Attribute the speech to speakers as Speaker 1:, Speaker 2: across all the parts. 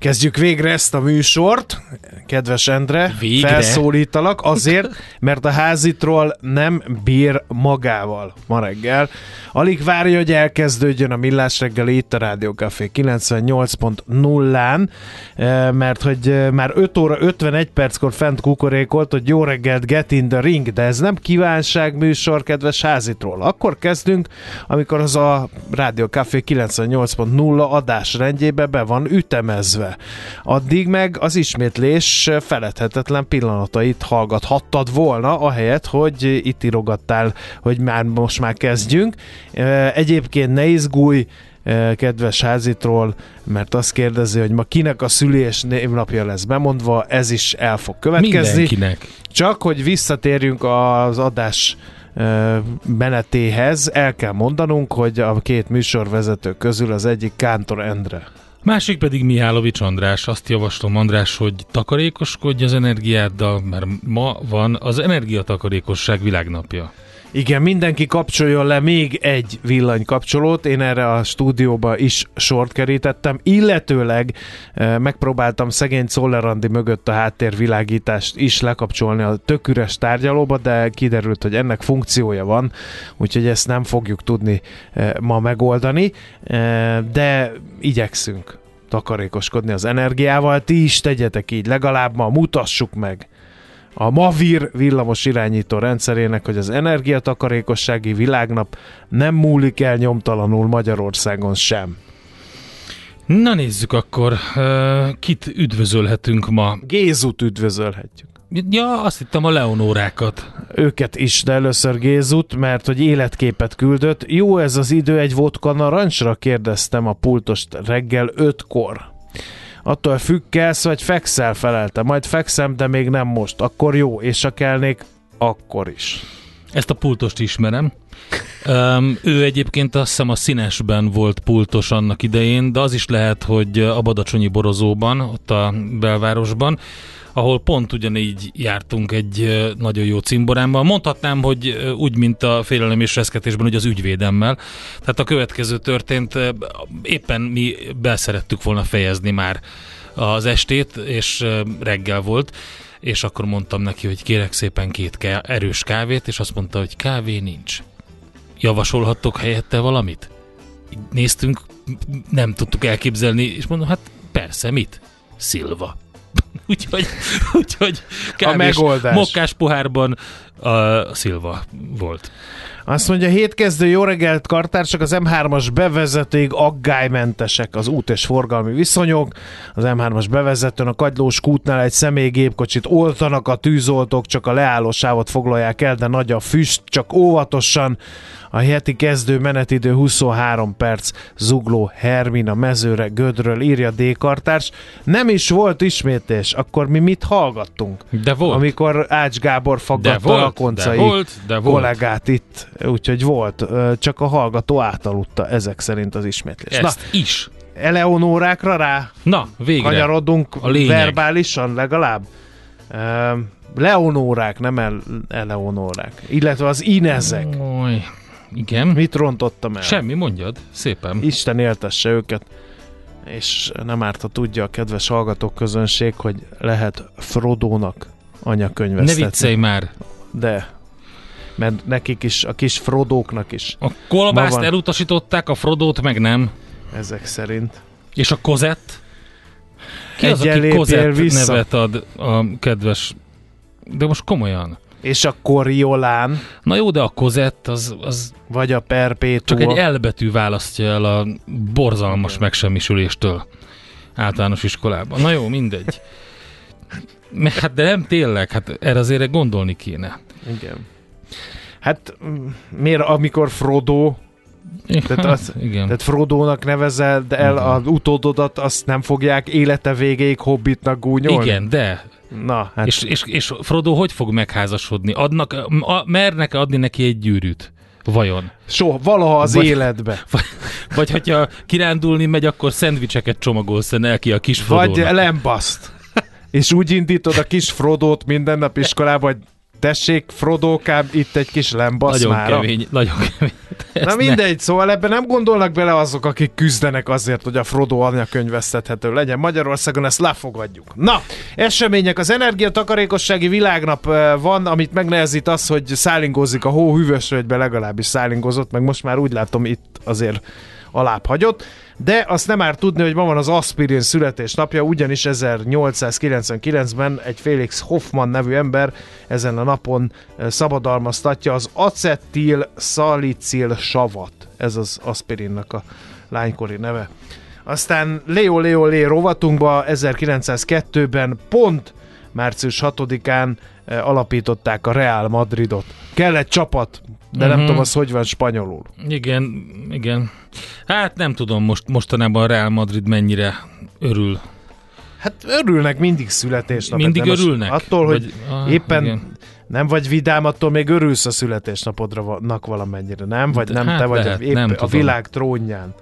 Speaker 1: Kezdjük végre ezt a műsort, kedves Endre,
Speaker 2: Végre?
Speaker 1: felszólítalak azért, mert a házitról nem bír magával ma reggel. Alig várja, hogy elkezdődjön a Millás reggel itt a Rádió Café 98.0-án, eh, mert hogy eh, már 5 óra 51 perckor fent kukorékolt, hogy jó reggelt, get in the ring, de ez nem kívánság műsor, kedves házitról. Akkor kezdünk, amikor az a Rádió Café 98.0 adásrendjébe be van ütemezve. Addig meg az ismétlés feledhetetlen pillanatait hallgathattad volna, ahelyett, hogy itt írogattál, hogy már most már kezdjünk. Egyébként ne izgulj, kedves házitról, mert azt kérdezi, hogy ma kinek a szülés névnapja lesz bemondva, ez is el fog következni.
Speaker 2: Mindenkinek.
Speaker 1: Csak, hogy visszatérjünk az adás menetéhez, el kell mondanunk, hogy a két műsorvezető közül az egyik Kántor Endre.
Speaker 2: Másik pedig Mihálovics András. Azt javaslom, András, hogy takarékoskodj az energiáddal, mert ma van az energiatakarékosság világnapja.
Speaker 1: Igen, mindenki kapcsoljon le még egy villanykapcsolót, én erre a stúdióba is sort kerítettem, illetőleg eh, megpróbáltam szegény Czollerandi mögött a háttérvilágítást is lekapcsolni a tök üres tárgyalóba, de kiderült, hogy ennek funkciója van, úgyhogy ezt nem fogjuk tudni eh, ma megoldani, eh, de igyekszünk takarékoskodni az energiával, ti is tegyetek így, legalább ma mutassuk meg a Mavir villamos irányító rendszerének, hogy az energiatakarékossági világnap nem múlik el nyomtalanul Magyarországon sem.
Speaker 2: Na nézzük akkor, kit üdvözölhetünk ma.
Speaker 1: Gézut üdvözölhetjük.
Speaker 2: Ja, azt hittem a Leonórákat.
Speaker 1: Őket is, de először Gézut, mert hogy életképet küldött. Jó ez az idő egy vodka narancsra? kérdeztem a pultost reggel ötkor. Attól függ, kelsz vagy fekszel, felelte. Majd fekszem, de még nem most. Akkor jó, és ha kelnék, akkor is.
Speaker 2: Ezt a pultost ismerem. Um, ő egyébként azt hiszem a színesben volt pultos annak idején, de az is lehet, hogy a Badacsonyi borozóban, ott a belvárosban, ahol pont ugyanígy jártunk egy nagyon jó cimborámmal. Mondhatnám, hogy úgy, mint a félelem és reszketésben, hogy az ügyvédemmel. Tehát a következő történt, éppen mi beszerettük volna fejezni már az estét, és reggel volt, és akkor mondtam neki, hogy kérek szépen két ká- erős kávét, és azt mondta, hogy kávé nincs. Javasolhattok helyette valamit? Néztünk, nem tudtuk elképzelni, és mondom, hát persze, mit? Szilva. úgyhogy, úgyhogy kávés,
Speaker 1: megoldás.
Speaker 2: mokkás pohárban a Szilva volt.
Speaker 1: Azt mondja, hétkezdő jó reggelt kartársak, az M3-as bevezetőig aggálymentesek az út és forgalmi viszonyok. Az M3-as bevezetőn a Kagylós kútnál egy személygépkocsit oltanak a tűzoltók, csak a leálló sávot foglalják el, de nagy a füst, csak óvatosan. A heti kezdő menetidő 23 perc, zugló Hermina mezőre Gödről írja D. Kartárs. Nem is volt ismétlés, akkor mi mit hallgattunk?
Speaker 2: De volt.
Speaker 1: Amikor Ács Gábor
Speaker 2: de
Speaker 1: faggatta
Speaker 2: volt,
Speaker 1: a koncai
Speaker 2: de volt, de volt.
Speaker 1: kollégát itt, úgyhogy volt, csak a hallgató átaludta ezek szerint az ismétlés.
Speaker 2: Ezt is.
Speaker 1: Na, eleonórákra rá
Speaker 2: Na, végre.
Speaker 1: kanyarodunk
Speaker 2: A lényeg.
Speaker 1: verbálisan legalább. Leonórák, nem el, eleonórák. Illetve az inezek.
Speaker 2: Oly, igen.
Speaker 1: Mit rontottam el?
Speaker 2: Semmi, mondjad. Szépen.
Speaker 1: Isten éltesse őket. És nem árt, ha tudja a kedves hallgatók közönség, hogy lehet Frodónak
Speaker 2: Ne
Speaker 1: anyakönyvesztetni.
Speaker 2: viccelj már.
Speaker 1: De. Mert nekik is, a kis Frodóknak is,
Speaker 2: A kolbászt elutasították, a Frodót meg nem.
Speaker 1: ezek szerint.
Speaker 2: És a kozett? Ki az, aki kozett
Speaker 1: vissza.
Speaker 2: nevet ad a kedves... De most komolyan.
Speaker 1: És a Coriolán,
Speaker 2: Na jó, de a kozett az, az
Speaker 1: vagy a Perpétua.
Speaker 2: csak egy elbetű választja el a borzalmas megsemmisüléstől általános iskolában. Na jó, mindegy. Me- Hát de nem tényleg, hát erre azért gondolni kéne.
Speaker 1: Igen. Hát mm, miért, amikor Frodo, Tehát
Speaker 2: hát,
Speaker 1: az-
Speaker 2: igen.
Speaker 1: tehát Frodónak nevezed el
Speaker 2: Igen.
Speaker 1: az utódodat, azt nem fogják élete végéig hobbitnak gúnyolni?
Speaker 2: Igen, de.
Speaker 1: Na, hát
Speaker 2: És, és, és Frodo hogy fog megházasodni? Adnak, a, mernek adni neki egy gyűrűt? Vajon?
Speaker 1: soha, valaha az
Speaker 2: Vagy-
Speaker 1: életbe.
Speaker 2: Vagy hogyha kirándulni megy, akkor szendvicseket csomagolsz neki a kis Frodónak.
Speaker 1: Vagy lembaszt. És úgy indítod a kis Frodót minden nap iskolába, hogy tessék, Frodókám, itt egy kis lembasz
Speaker 2: Nagyon
Speaker 1: mára.
Speaker 2: kemény, nagyon kemény.
Speaker 1: Na
Speaker 2: Ezt ne-
Speaker 1: mindegy, szóval ebben nem gondolnak bele azok, akik küzdenek azért, hogy a Frodo anyakönyvesztethető legyen. Magyarországon ezt lefogadjuk. Na, események. Az energiatakarékossági világnap van, amit megnehezít az, hogy szállingózik a hó hűvösvölgybe, legalábbis szállingozott, meg most már úgy látom itt azért alább hagyott. De azt nem árt tudni, hogy ma van az aspirin születésnapja, ugyanis 1899-ben egy Felix Hoffman nevű ember ezen a napon eh, szabadalmaztatja az acetil szalicil savat. Ez az aspirinnak a lánykori neve. Aztán Leo Leo Lé rovatunkba 1902-ben pont március 6-án eh, alapították a Real Madridot. Kell egy csapat, de nem
Speaker 2: Mhm.
Speaker 1: tudom az, hogy van spanyolul.
Speaker 2: Igen, igen. Hát nem tudom most mostanában a Real Madrid mennyire örül.
Speaker 1: Hát örülnek mindig születésnapot.
Speaker 2: Mindig örülnek?
Speaker 1: Attól, hogy
Speaker 2: Vagy- ah,
Speaker 1: éppen
Speaker 2: igen.
Speaker 1: nem vagy vidám, attól még örülsz a születésnapodra vannak valamennyire, nem? Vagy
Speaker 2: De-
Speaker 1: nem,
Speaker 2: hát
Speaker 1: te vagy
Speaker 2: lehet,
Speaker 1: épp
Speaker 2: nem
Speaker 1: a
Speaker 2: tudom.
Speaker 1: világ trónján.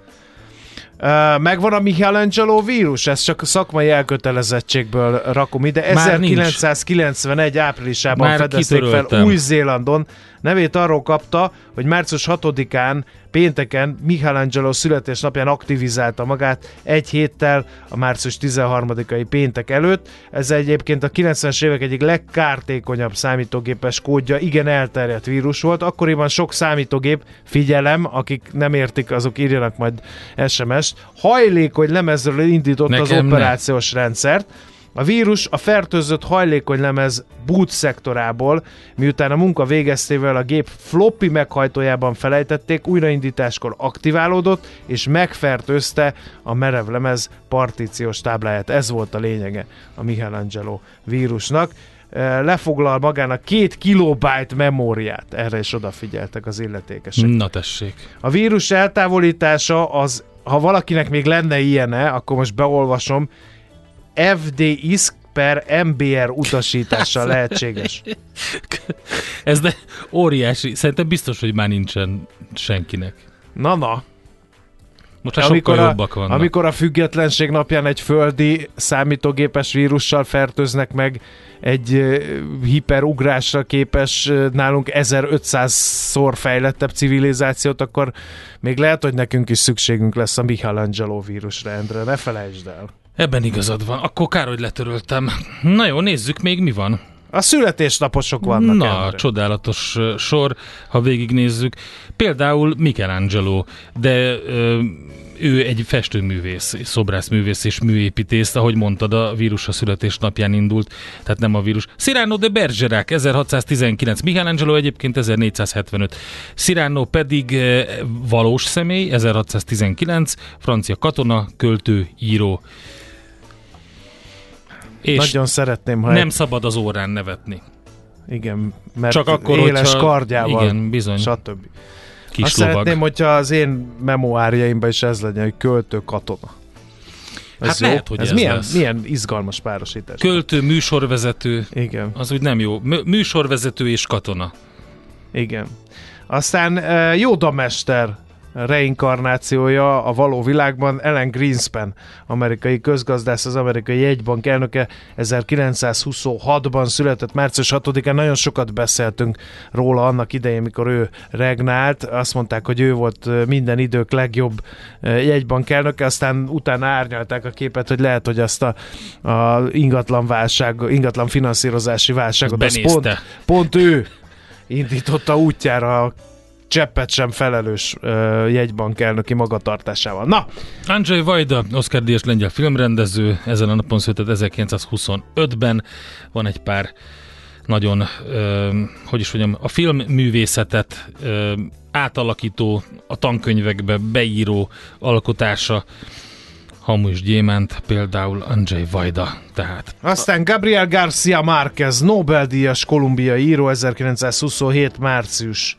Speaker 1: Megvan a Michelangelo vírus, ezt csak szakmai elkötelezettségből rakom ide.
Speaker 2: Már nincs.
Speaker 1: 1991 áprilisában
Speaker 2: Már
Speaker 1: fedezték fel
Speaker 2: kitöröltem.
Speaker 1: Új-Zélandon. Nevét arról kapta, hogy március 6-án pénteken Michelangelo születésnapján aktivizálta magát egy héttel a március 13-ai péntek előtt. Ez egyébként a 90-es évek egyik legkártékonyabb számítógépes kódja, igen elterjedt vírus volt. Akkoriban sok számítógép, figyelem, akik nem értik, azok írjanak majd SMS-t, hajlékony lemezről indította az
Speaker 2: Nekem ne.
Speaker 1: operációs rendszert. A vírus a fertőzött hajlékony lemez boot szektorából, miután a munka végeztével a gép floppy meghajtójában felejtették, újraindításkor aktiválódott, és megfertőzte a merev lemez partíciós tábláját. Ez volt a lényege a Michelangelo vírusnak. Lefoglal magának két kilobájt memóriát. Erre is odafigyeltek az illetékesek.
Speaker 2: Na tessék.
Speaker 1: A vírus eltávolítása az, ha valakinek még lenne ilyene, akkor most beolvasom, FD ISK per MBR utasítással lehetséges.
Speaker 2: Ez de óriási. Szerintem biztos, hogy már nincsen senkinek.
Speaker 1: Na na,
Speaker 2: Most már sokkal
Speaker 1: amikor a,
Speaker 2: jobbak vannak.
Speaker 1: amikor a függetlenség napján egy földi számítógépes vírussal fertőznek meg egy hiperugrásra képes, nálunk 1500-szor fejlettebb civilizációt, akkor még lehet, hogy nekünk is szükségünk lesz a Michelangelo vírusra, Endre, ne felejtsd el.
Speaker 2: Ebben igazad van. Akkor kár, hogy letöröltem. Na jó, nézzük még mi van.
Speaker 1: A születésnaposok vannak.
Speaker 2: Na,
Speaker 1: Endre.
Speaker 2: csodálatos sor, ha végignézzük. Például Michelangelo, de ö, ő egy festőművész, szobrászművész és műépítész, ahogy mondtad, a vírus a születésnapján indult, tehát nem a vírus. Cyrano de Bergerac 1619, Michelangelo egyébként 1475, Cyrano pedig valós személy 1619, francia katona, költő, író. És
Speaker 1: Nagyon szeretném, ha
Speaker 2: nem
Speaker 1: egy,
Speaker 2: szabad az órán nevetni.
Speaker 1: igen, mert
Speaker 2: Csak akkor,
Speaker 1: éles
Speaker 2: hogyha-
Speaker 1: kardjával,
Speaker 2: igen, bizony.
Speaker 1: stb.
Speaker 2: Kis
Speaker 1: Azt
Speaker 2: lovag.
Speaker 1: szeretném, hogyha az én memoárjaimban is ez legyen, hogy költő katona. Ez
Speaker 2: Hát
Speaker 1: jó.
Speaker 2: lehet, hogy ez
Speaker 1: milyen,
Speaker 2: lesz.
Speaker 1: milyen izgalmas párosítás.
Speaker 2: Költő, műsorvezető,
Speaker 1: Igen,
Speaker 2: az úgy nem jó. Mű- Műsorvezető és katona.
Speaker 1: igen. Aztán uh, Yoda mester reinkarnációja a való világban Ellen Greenspan, amerikai közgazdász, az amerikai jegybank elnöke 1926-ban született március 6-án. Nagyon sokat beszéltünk róla annak idején, mikor ő regnált. Azt mondták, hogy ő volt minden idők legjobb jegybank elnöke, aztán utána árnyalták a képet, hogy lehet, hogy azt a, a ingatlan válság, ingatlan finanszírozási válságot, az pont, pont ő indította útjára a cseppet sem felelős ö, jegybank elnöki magatartásával. Na,
Speaker 2: Andrzej Vajda, Oscar Díjas lengyel filmrendező, ezen a napon született 1925-ben. Van egy pár nagyon, ö, hogy is mondjam, a filmművészetet ö, átalakító, a tankönyvekbe beíró alkotása. Hamu és gyémánt, például Andrzej Vajda, tehát
Speaker 1: aztán Gabriel Garcia Márquez, Nobel-díjas kolumbiai író 1927. március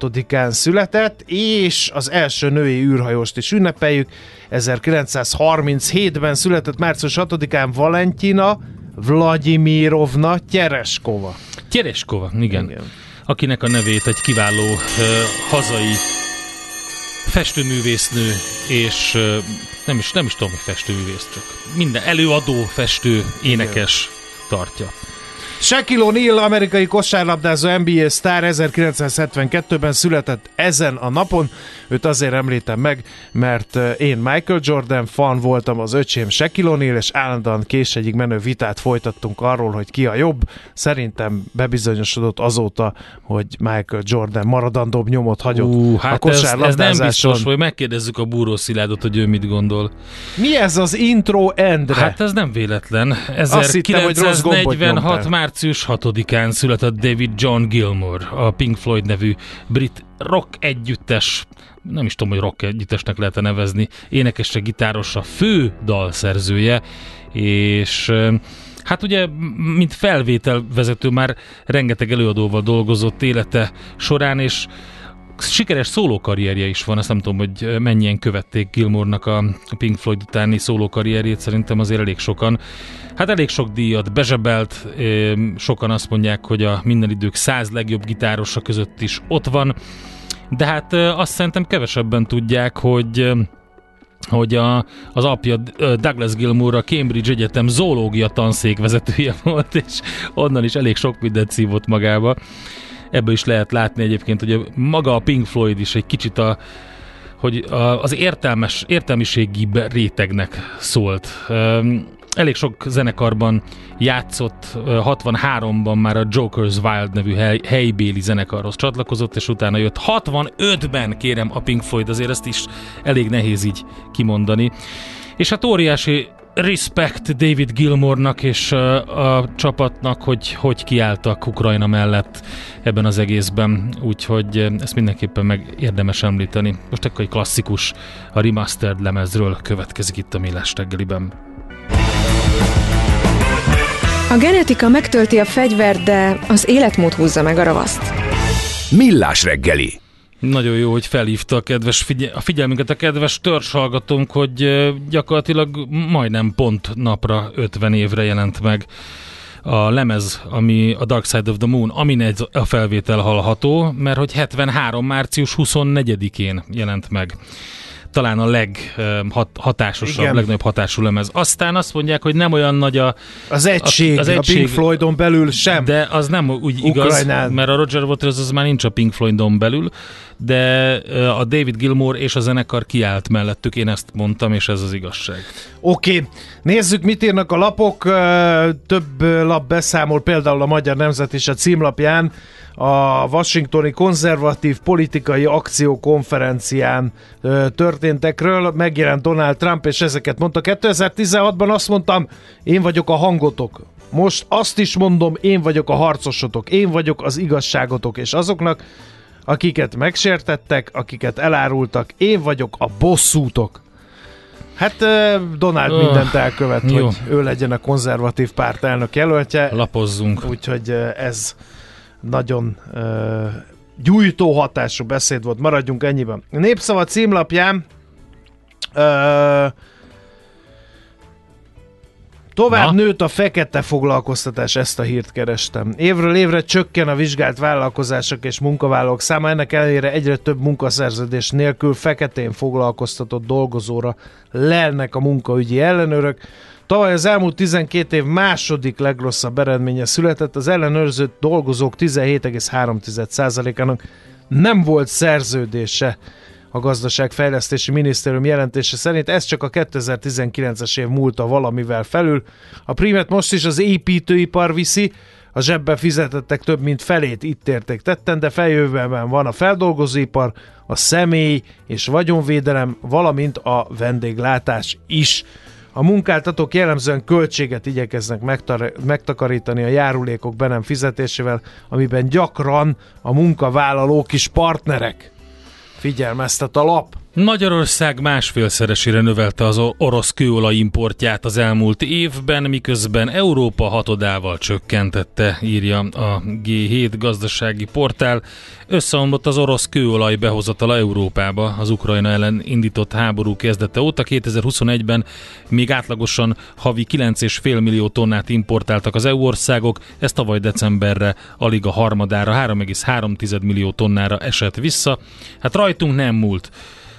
Speaker 1: 6-án született, és az első női űrhajóst is ünnepeljük. 1937-ben született március 6-án Valentina Vladimirovna Tyereskova.
Speaker 2: Tyereskova, igen. igen.
Speaker 1: Igen.
Speaker 2: akinek a nevét egy kiváló ö, hazai festőművésznő, és ö, nem is, nem is tudom, hogy festőművész, csak minden előadó, festő, énekes tartja.
Speaker 1: Shaquille O'Neal, amerikai kosárlabdázó NBA sztár 1972-ben született ezen a napon. Őt azért említem meg, mert eh, én Michael Jordan fan voltam, az öcsém Shaquille O'Neal, és állandóan késegyig menő vitát folytattunk arról, hogy ki a jobb. Szerintem bebizonyosodott azóta, hogy Michael Jordan maradandóbb nyomot hagyott
Speaker 2: Ú,
Speaker 1: a
Speaker 2: hát ez, ez nem
Speaker 1: kosárlabdázáson.
Speaker 2: biztos, hogy megkérdezzük a Búró Sziládot, hogy ő mit gondol.
Speaker 1: Mi ez az intro, Endre?
Speaker 2: Hát ez nem véletlen.
Speaker 1: Azt hittem, hogy rossz gombot
Speaker 2: 1946.
Speaker 1: nyomtál.
Speaker 2: Március 6-án született David John Gilmour, a Pink Floyd nevű brit rock együttes, nem is tudom, hogy rock együttesnek lehet nevezni, énekese, gitárosa, fő dalszerzője, és ö, Hát ugye, mint felvételvezető már rengeteg előadóval dolgozott élete során, és sikeres szólókarrierje is van, azt nem tudom, hogy mennyien követték Gilmournak a Pink Floyd utáni szólókarrierjét, szerintem azért elég sokan. Hát elég sok díjat bezsebelt, sokan azt mondják, hogy a minden idők száz legjobb gitárosa között is ott van, de hát azt szerintem kevesebben tudják, hogy hogy a, az apja Douglas Gilmour a Cambridge Egyetem zoológia tanszék vezetője volt, és onnan is elég sok mindent szívott magába. Ebből is lehet látni egyébként, hogy maga a Pink Floyd is egy kicsit a, hogy a, az értelmes, értelmiségi rétegnek szólt. Elég sok zenekarban játszott, ö, 63-ban már a Joker's Wild nevű hely, helybéli zenekarhoz csatlakozott, és utána jött 65-ben, kérem, a Pink Floyd, azért ezt is elég nehéz így kimondani. És hát óriási respect David Gilmornak és a csapatnak, hogy hogy kiálltak Ukrajna mellett ebben az egészben, úgyhogy ezt mindenképpen meg érdemes említeni. Most akkor egy klasszikus a remastered lemezről következik itt a Millás reggeliben.
Speaker 3: A genetika megtölti a fegyvert, de az életmód húzza meg a ravaszt.
Speaker 4: Millás reggeli.
Speaker 2: Nagyon jó, hogy felhívta a, kedves figyel- a figyelmünket a kedves törzshallgatónk, hogy gyakorlatilag majdnem pont napra 50 évre jelent meg a lemez, ami a Dark Side of the Moon, amin egy a felvétel hallható, mert hogy 73. március 24-én jelent meg. Talán a leghatásosabb,
Speaker 1: Igen.
Speaker 2: legnagyobb hatású lemez. Aztán azt mondják, hogy nem olyan nagy a,
Speaker 1: Az egység,
Speaker 2: az
Speaker 1: a,
Speaker 2: egység-
Speaker 1: Pink Floydon belül sem.
Speaker 2: de az nem úgy igaz,
Speaker 1: Ukrajnán.
Speaker 2: mert a Roger Waters az már nincs a Pink Floydon belül, de a David Gilmour és a zenekar kiállt mellettük, én ezt mondtam, és ez az igazság.
Speaker 1: Oké, okay. nézzük, mit írnak a lapok. Több lap beszámol, például a Magyar Nemzet is a címlapján a Washingtoni Konzervatív Politikai Akció konferencián ö, történtekről. Megjelent Donald Trump, és ezeket mondta. 2016-ban azt mondtam, én vagyok a hangotok. Most azt is mondom, én vagyok a harcosotok, én vagyok az igazságotok, és azoknak, akiket megsértettek, akiket elárultak, én vagyok a bosszútok. Hát Donald
Speaker 2: Öh,
Speaker 1: mindent elkövet,
Speaker 2: jó.
Speaker 1: hogy ő legyen a konzervatív párt elnök jelöltje,
Speaker 2: Lapozzunk.
Speaker 1: úgyhogy ez nagyon ö, gyújtó hatású beszéd volt, maradjunk ennyiben. A Népszava címlapján ö, Tovább
Speaker 2: Na?
Speaker 1: nőtt a fekete foglalkoztatás, ezt a hírt kerestem. Évről évre csökken a vizsgált vállalkozások és munkavállalók száma, ennek ellenére egyre több munkaszerződés nélkül feketén foglalkoztatott dolgozóra lelnek a munkaügyi ellenőrök. Tavaly az elmúlt 12 év második legrosszabb eredménye született, az ellenőrzött dolgozók 17,3%-ának nem volt szerződése a gazdaságfejlesztési minisztérium jelentése szerint. Ez csak a 2019-es év múlta valamivel felül. A primet most is az építőipar viszi, a zsebbe fizetettek több mint felét itt érték tetten, de feljövőben van a feldolgozóipar, a személy és vagyonvédelem, valamint a vendéglátás is. A munkáltatók jellemzően költséget igyekeznek megtar- megtakarítani a járulékok be nem fizetésével, amiben gyakran a munkavállalók is partnerek. Figyelmeztet a lap.
Speaker 2: Magyarország másfélszeresére növelte az orosz kőolaj importját az elmúlt évben, miközben Európa hatodával csökkentette, írja a G7 gazdasági portál. Összeomlott az orosz kőolaj behozatala Európába az Ukrajna ellen indított háború kezdete óta. 2021-ben még átlagosan havi 9,5 millió tonnát importáltak az EU országok, ez tavaly decemberre alig a harmadára, 3,3 millió tonnára esett vissza. Hát rajtunk nem múlt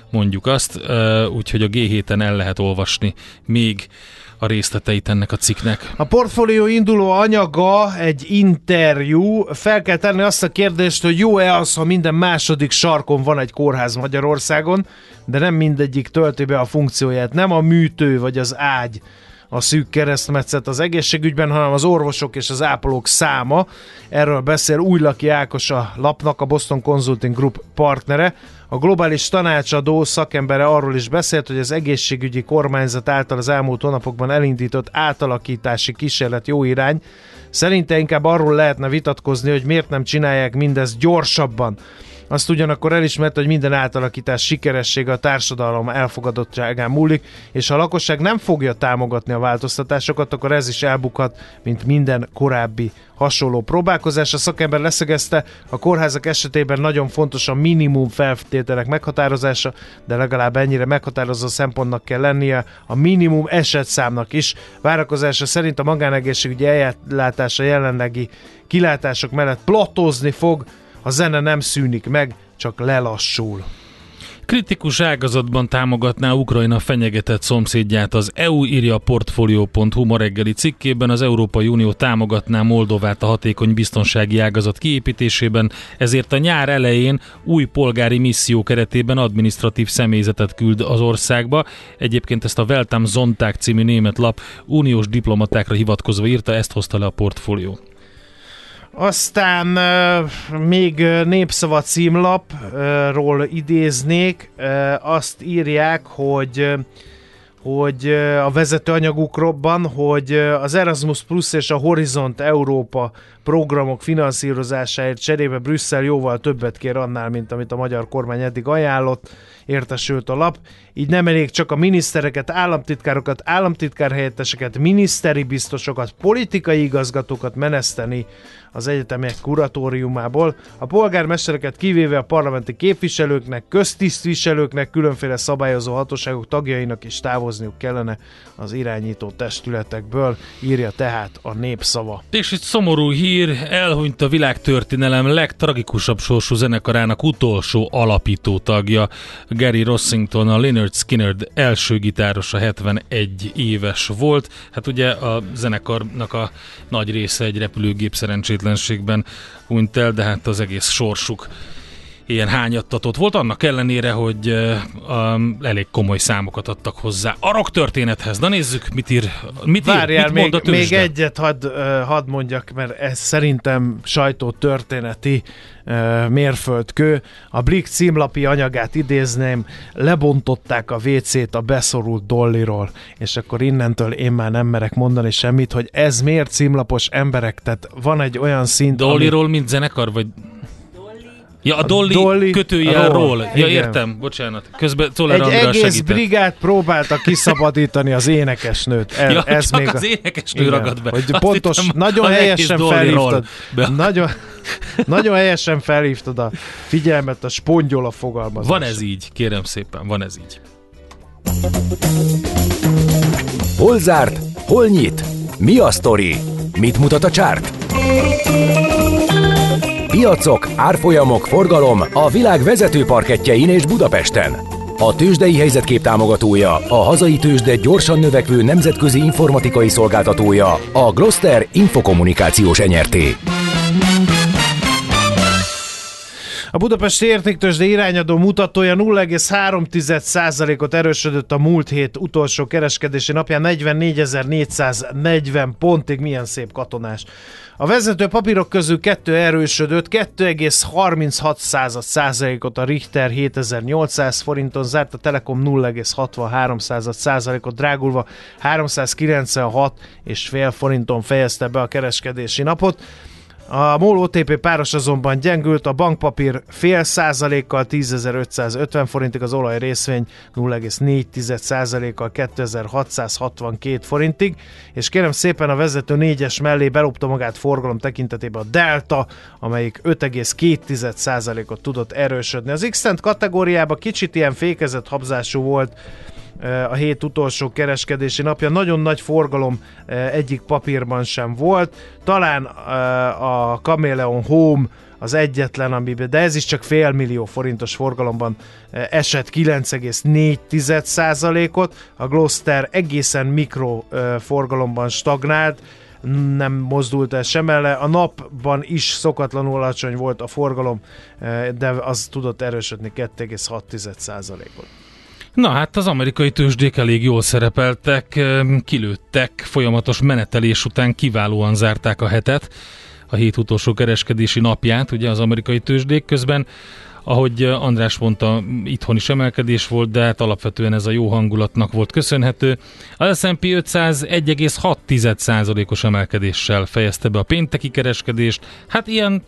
Speaker 2: mondjuk azt, úgyhogy a G7-en el lehet olvasni még a részleteit ennek a cikknek.
Speaker 1: A portfólió induló anyaga egy interjú. Fel kell tenni azt a kérdést, hogy jó-e az, ha minden második sarkon van egy kórház Magyarországon, de nem mindegyik tölti be a funkcióját. Nem a műtő vagy az ágy a szűk keresztmetszet az egészségügyben, hanem az orvosok és az ápolók száma. Erről beszél Újlaki Ákos a lapnak, a Boston Consulting Group partnere. A globális tanácsadó szakembere arról is beszélt, hogy az egészségügyi kormányzat által az elmúlt hónapokban elindított átalakítási kísérlet jó irány. Szerinte inkább arról lehetne vitatkozni, hogy miért nem csinálják mindezt gyorsabban. Azt ugyanakkor elismert, hogy minden átalakítás sikeressége a társadalom elfogadottságán múlik, és ha a lakosság nem fogja támogatni a változtatásokat, akkor ez is elbukhat, mint minden korábbi hasonló próbálkozás. A szakember leszögezte, a kórházak esetében nagyon fontos a minimum feltételek meghatározása, de legalább ennyire meghatározó szempontnak kell lennie a minimum esetszámnak is. Várakozása szerint a magánegészségügyi ellátása jelenlegi kilátások mellett platózni fog, a zene nem szűnik meg, csak lelassul.
Speaker 2: Kritikus ágazatban támogatná Ukrajna fenyegetett szomszédját az EU, írja a Portfolio.hu ma reggeli cikkében. Az Európai Unió támogatná Moldovát a hatékony biztonsági ágazat kiépítésében, ezért a nyár elején új polgári misszió keretében administratív személyzetet küld az országba. Egyébként ezt a Weltam Zonták című német lap uniós diplomatákra hivatkozva írta, ezt hozta le a Portfolio.
Speaker 1: Aztán még népszava címlapról idéznék, azt írják, hogy hogy a vezető anyagukban, hogy az Erasmus Plus és a Horizont Európa programok finanszírozásáért cserébe Brüsszel jóval többet kér annál, mint amit a magyar kormány eddig ajánlott, értesült a lap. Így nem elég csak a minisztereket, államtitkárokat, államtitkárhelyetteseket, miniszteri biztosokat, politikai igazgatókat meneszteni az egyetemek kuratóriumából. A polgármestereket kivéve a parlamenti képviselőknek, köztisztviselőknek, különféle szabályozó hatóságok tagjainak is távozniuk kellene az irányító testületekből, írja tehát a népszava.
Speaker 2: És itt szomorú hír, elhunyt a világtörténelem legtragikusabb sorsú zenekarának utolsó alapító tagja, Gary Rossington, a Leonard Skinner első gitárosa 71 éves volt. Hát ugye a zenekarnak a nagy része egy repülőgép szerencsétlenségben hunyt el, de hát az egész sorsuk ilyen hányattatott volt, annak ellenére, hogy um, elég komoly számokat adtak hozzá. A rock történethez, na nézzük, mit ír, mit,
Speaker 1: Várjál,
Speaker 2: ír, mit mond
Speaker 1: még,
Speaker 2: a
Speaker 1: még egyet hadd had mondjak, mert ez szerintem sajtótörténeti uh, mérföldkő. A Blick címlapi anyagát idézném, lebontották a WC-t a beszorult dolliról, és akkor innentől én már nem merek mondani semmit, hogy ez miért címlapos emberek, tehát van egy olyan szint,
Speaker 2: Dollyról, ami... mint zenekar, vagy Ja, a Dolly,
Speaker 1: Dolly
Speaker 2: kötőjel
Speaker 1: ról.
Speaker 2: ról. Ja,
Speaker 1: Igen.
Speaker 2: értem, bocsánat. Közben Czoller
Speaker 1: egy egész
Speaker 2: segített.
Speaker 1: brigát próbálta kiszabadítani az énekesnőt. El,
Speaker 2: Ja,
Speaker 1: ez
Speaker 2: csak
Speaker 1: még
Speaker 2: az
Speaker 1: a...
Speaker 2: énekesnő
Speaker 1: Igen,
Speaker 2: ragad be.
Speaker 1: Hogy
Speaker 2: Azt
Speaker 1: pontos,
Speaker 2: hittem,
Speaker 1: nagyon helyesen felhívtad.
Speaker 2: Be.
Speaker 1: Nagyon, nagyon helyesen felhívtad a figyelmet a spongyola fogalmazásra.
Speaker 2: Van ez így, kérem szépen, van ez így.
Speaker 4: Hol zárt? Hol nyit? Mi a sztori? Mit mutat a csárt? Piacok, árfolyamok, forgalom a világ vezető parketjein és Budapesten. A tőzsdei helyzetkép támogatója, a hazai tőzsde gyorsan növekvő nemzetközi informatikai szolgáltatója, a Gloster Infokommunikációs Enyerté.
Speaker 1: A Budapesti Értéktősde irányadó mutatója 0,3%-ot erősödött a múlt hét utolsó kereskedési napján 44.440 pontig, milyen szép katonás. A vezető papírok közül kettő erősödött, 2,36 százalékot a Richter 7800 forinton zárt, a Telekom 0,63 százalékot drágulva 396 és fél forinton fejezte be a kereskedési napot. A MOL OTP páros azonban gyengült, a bankpapír fél százalékkal 10.550 forintig, az olaj részvény 0,4 százalékkal 2662 forintig, és kérem szépen a vezető négyes mellé belopta magát forgalom tekintetében a Delta, amelyik 5,2 százalékot tudott erősödni. Az x kategóriában kicsit ilyen fékezett habzású volt, a hét utolsó kereskedési napja. Nagyon nagy forgalom egyik papírban sem volt. Talán a Chameleon Home az egyetlen, amiben, de ez is csak fél millió forintos forgalomban esett 9,4%-ot, a Gloster egészen mikro forgalomban stagnált, nem mozdult el sem ele. A napban is szokatlanul alacsony volt a forgalom, de az tudott erősödni 2,6%-ot.
Speaker 2: Na hát az amerikai tőzsdék elég jól szerepeltek, kilőttek, folyamatos menetelés után kiválóan zárták a hetet, a hét utolsó kereskedési napját, ugye az amerikai tőzsdék közben, ahogy András mondta, itthon is emelkedés volt, de hát alapvetően ez a jó hangulatnak volt köszönhető. Az S&P 500 1,6%-os emelkedéssel fejezte be a pénteki kereskedést. Hát ilyen,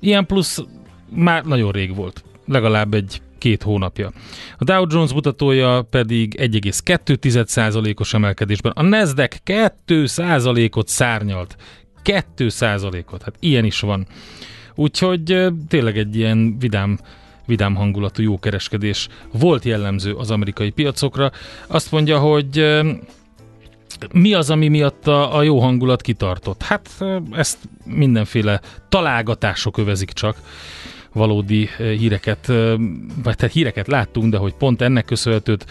Speaker 2: ilyen plusz már nagyon rég volt. Legalább egy két hónapja. A Dow Jones mutatója pedig 1,2%-os emelkedésben. A Nasdaq 2%-ot szárnyalt. 2%-ot, hát ilyen is van. Úgyhogy tényleg egy ilyen vidám vidám hangulatú jó kereskedés volt jellemző az amerikai piacokra. Azt mondja, hogy mi az, ami miatt a, a jó hangulat kitartott? Hát ezt mindenféle találgatások övezik csak valódi eh, híreket, eh, vagy tehát híreket láttunk, de hogy pont ennek köszönhetőt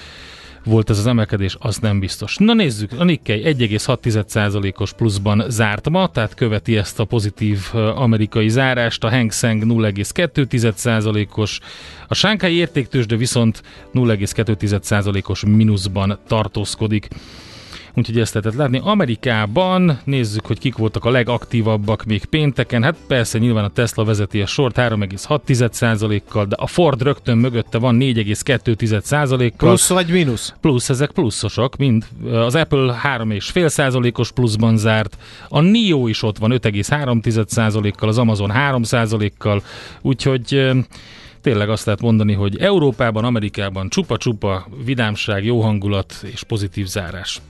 Speaker 2: volt ez az emelkedés, az nem biztos. Na nézzük, a Nikkei 1,6%-os pluszban zárt ma, tehát követi ezt a pozitív eh, amerikai zárást, a Hang Seng 0,2%-os, a Shanghai értéktősde viszont 0,2%-os mínuszban tartózkodik úgyhogy ezt lehetett látni. Amerikában nézzük, hogy kik voltak a legaktívabbak még pénteken. Hát persze nyilván a Tesla vezeti a sort 3,6%-kal, de a Ford rögtön mögötte van 4,2%-kal.
Speaker 1: Plusz vagy mínusz?
Speaker 2: Plusz, ezek pluszosok, mind. Az Apple 3,5%-os pluszban zárt, a NIO is ott van 5,3%-kal, az Amazon 3%-kal, úgyhogy tényleg azt lehet mondani, hogy Európában, Amerikában csupa-csupa vidámság, jó hangulat és pozitív zárás.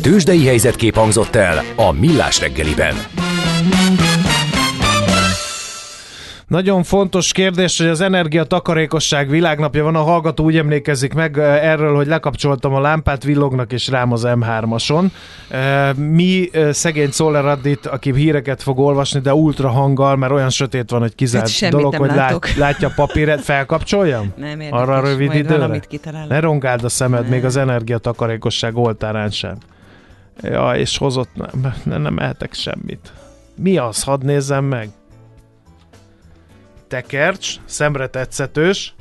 Speaker 4: Tőzsdei helyzetkép hangzott el a Millás reggeliben.
Speaker 1: Nagyon fontos kérdés, hogy az energiatakarékosság világnapja van, a hallgató úgy emlékezik meg erről, hogy lekapcsoltam a lámpát, villognak és rám az M3-ason. Mi szegény Szoller Addit, aki híreket fog olvasni, de ultra hanggal, mert olyan sötét van, hogy kizárt hát dolog, hogy lát, látja a papíret, felkapcsoljam?
Speaker 5: Nem érdekes,
Speaker 1: Arra rövid időre? Ne rongáld a szemed,
Speaker 5: Nem.
Speaker 1: még az energiatakarékosság oltárán sem. Ja, és hozott, nem, nem, nem ehetek semmit. Mi az? Hadd nézzem meg tekercs, szemre tetszetős,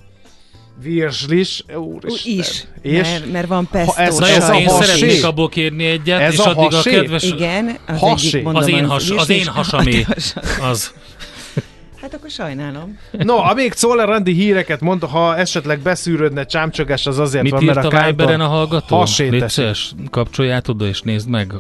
Speaker 1: virslis, úristen.
Speaker 5: Is,
Speaker 1: És?
Speaker 5: mert, mert van pesto.
Speaker 1: Ha ez-
Speaker 2: Na
Speaker 1: ez a
Speaker 2: én
Speaker 1: hasé?
Speaker 2: szeretnék abból kérni egyet,
Speaker 1: Ez
Speaker 2: és
Speaker 1: a
Speaker 2: addig
Speaker 1: hasé?
Speaker 2: a kedves...
Speaker 5: Igen, az
Speaker 1: Hasé.
Speaker 5: egyik mondom,
Speaker 2: Az én, has, az én hasamé. Az.
Speaker 5: Hát akkor sajnálom.
Speaker 1: No, amíg Czoller Andi híreket mond, ha esetleg beszűrődne csámcsogás, az azért
Speaker 2: Mit
Speaker 1: van,
Speaker 2: írt
Speaker 1: mert
Speaker 2: a
Speaker 1: a Kántor
Speaker 2: Viberen a hallgató?
Speaker 1: hasét
Speaker 2: kapcsolját oda és nézd meg.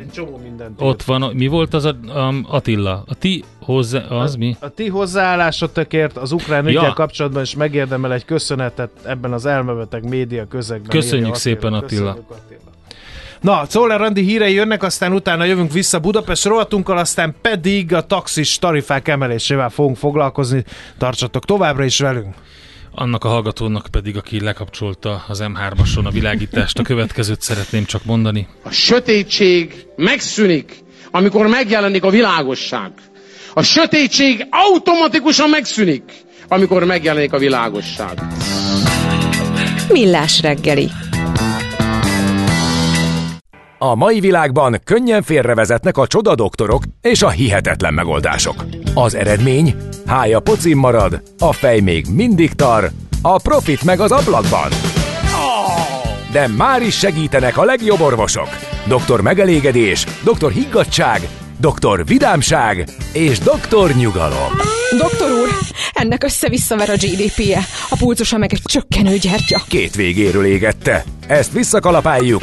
Speaker 1: Egy csomó mindent
Speaker 2: Ott van, mi volt az a, um, Attila? A ti hozzá, az mi?
Speaker 1: A ti hozzáállásotokért az ukrán ügyel
Speaker 2: Ja.
Speaker 1: kapcsolatban is megérdemel egy köszönetet ebben az elmebeteg média közegben.
Speaker 2: Köszönjük
Speaker 1: írja
Speaker 2: szépen, Attila.
Speaker 1: Köszönjük, Attila. Na, Czoller Andi hírei jönnek, aztán utána jövünk vissza Budapest rovatunkkal, aztán pedig a taxis tarifák emelésével fogunk foglalkozni. Tartsatok továbbra is velünk!
Speaker 2: Annak a hallgatónak pedig, aki lekapcsolta az M3-ason a világítást, a következőt szeretném csak mondani.
Speaker 6: A sötétség megszűnik, amikor megjelenik a világosság. A sötétség automatikusan megszűnik, amikor megjelenik a világosság.
Speaker 3: Millás reggeli.
Speaker 4: A mai világban könnyen félrevezetnek a csoda doktorok és a hihetetlen megoldások. Az eredmény? Hája pocim marad, a fej még mindig tar, a profit meg az ablakban. De már is segítenek a legjobb orvosok. Doktor megelégedés, doktor higgadság, doktor vidámság és doktor nyugalom.
Speaker 3: Doktor úr, ennek össze-visszaver a GDP-je, a pulcosa meg egy csökkenő gyertya.
Speaker 4: Két végéről égette. Ezt visszakalapáljuk,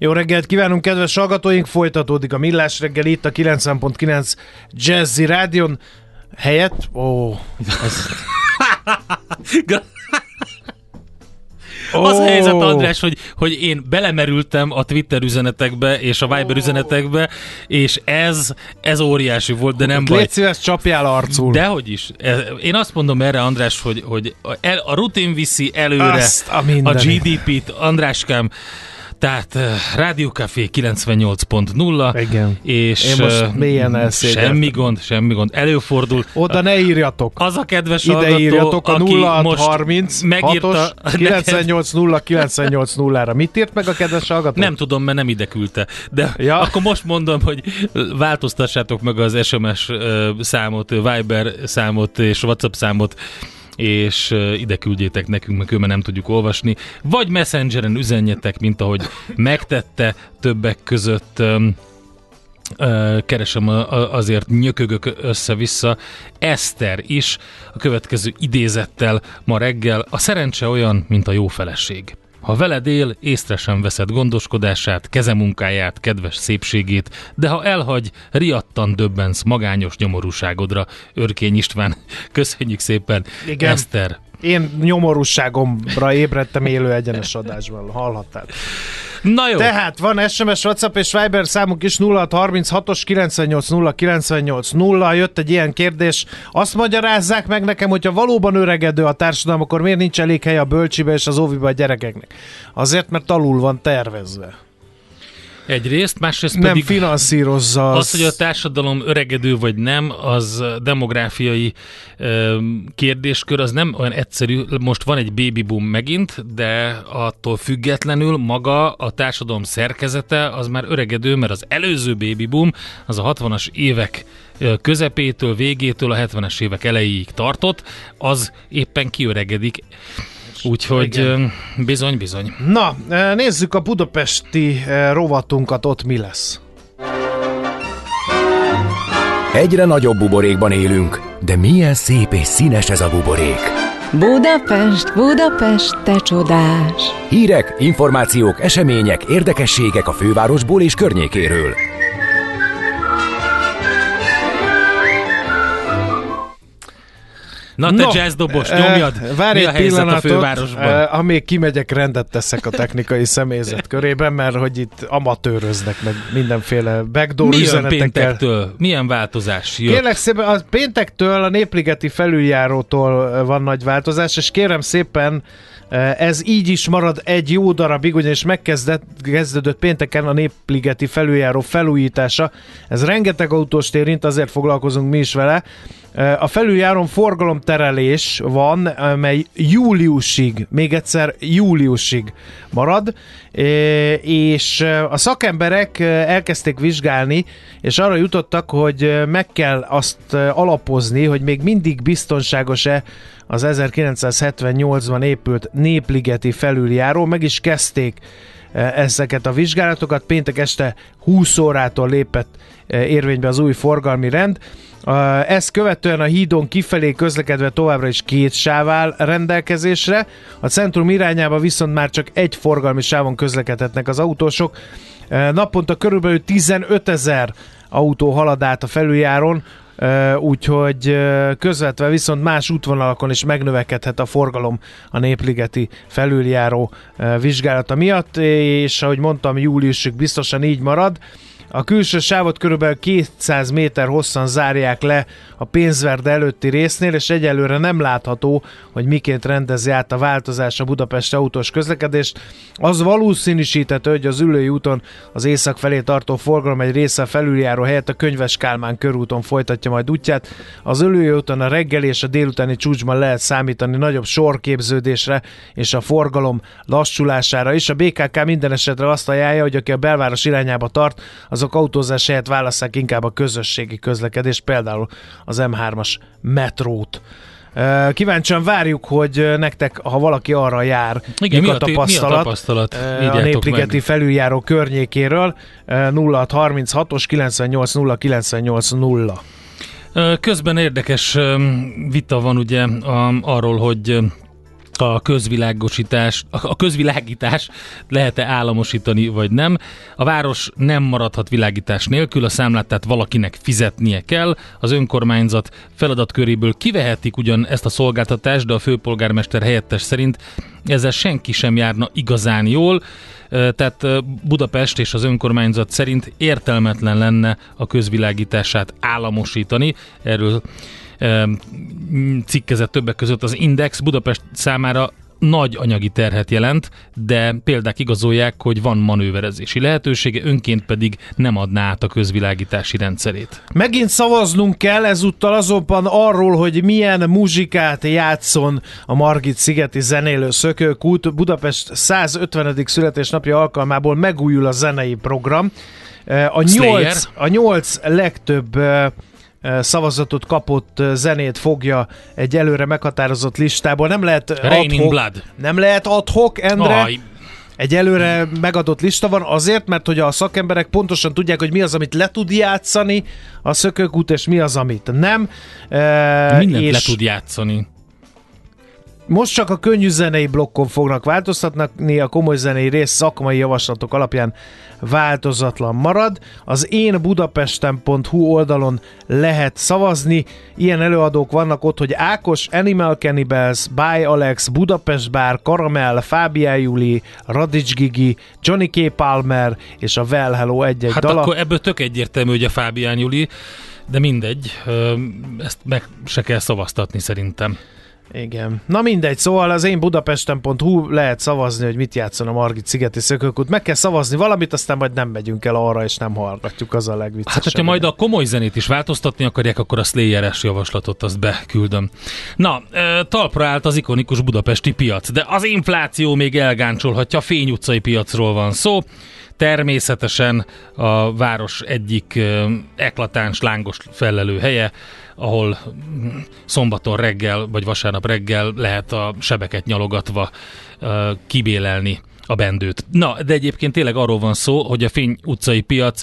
Speaker 1: Jó reggelt kívánunk, kedves hallgatóink! Folytatódik a Millás reggel itt a 90.9 Jazzy Rádion. Helyett? Ó, ez...
Speaker 2: Az
Speaker 1: Ó.
Speaker 2: a helyzet, András, hogy, hogy én belemerültem a Twitter üzenetekbe és a Viber üzenetekbe, és ez, ez óriási volt, de nem baj.
Speaker 1: Légy szíves, csapjál arcul.
Speaker 2: Dehogy is. E, Én azt mondom erre, András, hogy, hogy a, el, a rutin viszi előre
Speaker 1: Azt a
Speaker 2: a. GDP-t, Andráskám, tehát eh, Rádió Café 98.0
Speaker 1: Igen.
Speaker 2: és
Speaker 1: Én most
Speaker 2: eh,
Speaker 1: mélyen elszégyeltem.
Speaker 2: Semmi gond, semmi gond. Előfordul.
Speaker 1: Oda ne írjatok.
Speaker 2: Az a kedves
Speaker 1: Ide
Speaker 2: hallgató,
Speaker 1: írjatok a
Speaker 2: aki
Speaker 1: 0630
Speaker 2: megírta
Speaker 1: 980 980 ra Mit írt meg a kedves hallgató?
Speaker 2: Nem tudom, mert nem ide küldte. De
Speaker 1: Ja.
Speaker 2: akkor most mondom, hogy változtassátok meg az SMS ö, számot, Viber számot és WhatsApp számot, és ide küldjétek nekünk, mert különben nem tudjuk olvasni. Vagy Messengeren üzenjetek, mint ahogy megtette többek között. keresem azért nyökögök össze-vissza. Eszter is a következő idézettel ma reggel. A szerencse olyan, mint a jó feleség. Ha veled él, észre sem veszed gondoskodását, kezemunkáját, kedves szépségét, de ha elhagy, riadtan döbbensz magányos nyomorúságodra. Örkény István, köszönjük szépen.
Speaker 1: Igen.
Speaker 2: Eszter,
Speaker 1: Én nyomorúságomra ébredtem élő egyenes adásban, hallhattál.
Speaker 2: Na jó,
Speaker 1: Tehát van SMS, WhatsApp és Viber számunk is 0636-os 980 980 Jött egy ilyen kérdés. Azt magyarázzák meg nekem, hogyha valóban öregedő a társadalom, akkor miért nincs elég hely a bölcsibe és az óviba a gyerekeknek? Azért, mert alul van tervezve.
Speaker 2: Egyrészt, másrészt
Speaker 1: Nem
Speaker 2: pedig...
Speaker 1: finanszírozza az...
Speaker 2: Az, hogy a társadalom öregedő vagy nem, az demográfiai ö, kérdéskör, az nem olyan egyszerű. Most van egy baby boom megint, de attól függetlenül maga a társadalom szerkezete az már öregedő, mert az előző baby boom az a 60-as évek közepétől, végétől a 70-es évek elejéig tartott, az éppen kiöregedik. Úgyhogy ö, bizony, bizony.
Speaker 1: Na, nézzük a budapesti rovatunkat, ott mi lesz.
Speaker 4: Egyre nagyobb buborékban élünk, de milyen szép és színes ez a buborék.
Speaker 3: Budapest, Budapest, te csodás!
Speaker 4: Hírek, információk, események, érdekességek a fővárosból és környékéről.
Speaker 2: Na te jazzdobos, nyomjad!
Speaker 1: Eh, Várj
Speaker 2: Mi a
Speaker 1: egy
Speaker 2: a
Speaker 1: pillanatot,
Speaker 2: fővárosban?
Speaker 1: eh, amíg kimegyek, rendet teszek a technikai személyzet körében, mert hogy itt amatőröznek meg mindenféle backdoor
Speaker 2: Mi jön péntektől? Milyen változás jött?
Speaker 1: Kérlek szépen, a péntektől a Népligeti felüljárótól van nagy változás, és kérem szépen, ez így is marad egy jó darabig, ugyanis megkezdett, kezdődött pénteken a Népligeti felüljáró felújítása. Ez rengeteg autóst érint, azért foglalkozunk mi is vele. Eh, A felüljáron forgalomterelés van, mely júliusig, még egyszer júliusig marad, eh, és eh, a szakemberek eh, elkezdték vizsgálni, és arra jutottak, hogy eh, meg kell azt eh, alapozni, hogy még mindig biztonságos-e az 1978-ban épült Népligeti felüljáró. Meg is kezdték ezeket a vizsgálatokat. Péntek este 20 órától lépett érvénybe az új forgalmi rend. Ezt követően a hídon kifelé közlekedve továbbra is két sáv áll rendelkezésre, a centrum irányába viszont már csak egy forgalmi sávon közlekedhetnek az autósok. Naponta körülbelül 15 ezer autó halad át a felüljáron, úgyhogy közvetve viszont más útvonalakon is megnövekedhet a forgalom a Népligeti felüljáró vizsgálata miatt, és ahogy mondtam, júliusig biztosan így marad. A külső sávot körülbelül 200 méter hosszan zárják le a pénzverde előtti résznél, és egyelőre nem látható, hogy miként rendezi át a változás a Budapest autós közlekedést. Az valószínűsíthető, hogy az ülői úton az észak felé tartó forgalom egy része felüljáró helyett a Könyves Kálmán körúton folytatja majd útját. Az ülői úton a reggeli és a délutáni csúcsban lehet számítani nagyobb sorképződésre és a forgalom lassulására is. A BKK minden esetre azt ajánlja, hogy aki a belváros irányába tart, azok autózás helyett válasszák inkább a közösségi közlekedést, például az M3-as metrót. Kíváncsian várjuk, hogy nektek, ha valaki arra jár,
Speaker 2: Igen,
Speaker 1: mi a tapasztalat,
Speaker 2: mi a tapasztalat?
Speaker 1: a Népligeti
Speaker 2: meg.
Speaker 1: felüljáró környékéről 0636-os 98 0 98 0.
Speaker 2: Ö, Közben érdekes vita van ugye arról, hogy a közvilágosítás, a közvilágítás lehet-e államosítani, vagy nem. A város nem maradhat világítás nélkül, a számlát tehát valakinek fizetnie kell. Az önkormányzat feladatköréből kivehetik ugyan ezt a szolgáltatást, de a főpolgármester helyettes szerint ezzel senki sem járna igazán jól. Tehát Budapest és az önkormányzat szerint értelmetlen lenne a közvilágítását államosítani. Erről cikkezett többek között az Index Budapest számára nagy anyagi terhet jelent, de példák igazolják, hogy van manőverezési lehetősége, önként pedig nem adná át a közvilágítási rendszerét.
Speaker 1: Megint szavaznunk kell ezúttal azonban arról, hogy milyen muzsikát játszon a Margit szigeti zenélő szökőkút. Budapest 150. születésnapja alkalmából megújul a zenei program. Eh, A
Speaker 2: Slayer.
Speaker 1: nyolc, a nyolc legtöbb eh, szavazatot kapott zenét fogja egy előre meghatározott listából. Nem lehet eh,
Speaker 2: Raining
Speaker 1: ad hoc-
Speaker 2: Blood.
Speaker 1: Nem lehet adhok, Endre.
Speaker 2: Aj,
Speaker 1: Egy előre megadott lista van azért, mert hogy a szakemberek pontosan tudják, hogy mi az, amit le tud játszani a szökőkút, és mi az, amit nem. E,
Speaker 2: mindent
Speaker 1: és
Speaker 2: le tud játszani.
Speaker 1: Most csak a könnyű zenei blokkon fognak változtatni, a komoly zenei rész szakmai javaslatok alapján változatlan marad. Az én budapesten.hu oldalon lehet szavazni. Ilyen előadók vannak ott, hogy Ákos, Animal Cannibals, By Alex, Budapest Bar, Karamell, Fábián Juli, Radics Gigi, Johnny K. Palmer és a Well Hello egy-egy
Speaker 2: Hát
Speaker 1: dala.
Speaker 2: akkor ebből tök egyértelmű, hogy a Fábián Juli, de mindegy, ezt meg se kell szavaztatni szerintem.
Speaker 1: Igen. Na mindegy, szóval az én budapesten.hu lehet szavazni, hogy mit játszon a Margit szigeti szökőkút. Meg kell szavazni valamit, aztán majd nem megyünk el arra, és nem hallgatjuk, az a legviccesebb.
Speaker 2: Hát, hogyha majd a komoly zenét is változtatni akarják, akkor a Slayer-es javaslatot azt beküldöm. Na, talpra állt az ikonikus budapesti piac, de az infláció még elgáncsolhatja, Fény utcai piacról van szó. Természetesen a város egyik eklatáns, lángos fellelő helye, ahol mm, szombaton reggel vagy vasárnap reggel lehet a sebeket nyalogatva kibélelni a bendőt. Na, de egyébként tényleg arról van szó, hogy a Fény utcai piac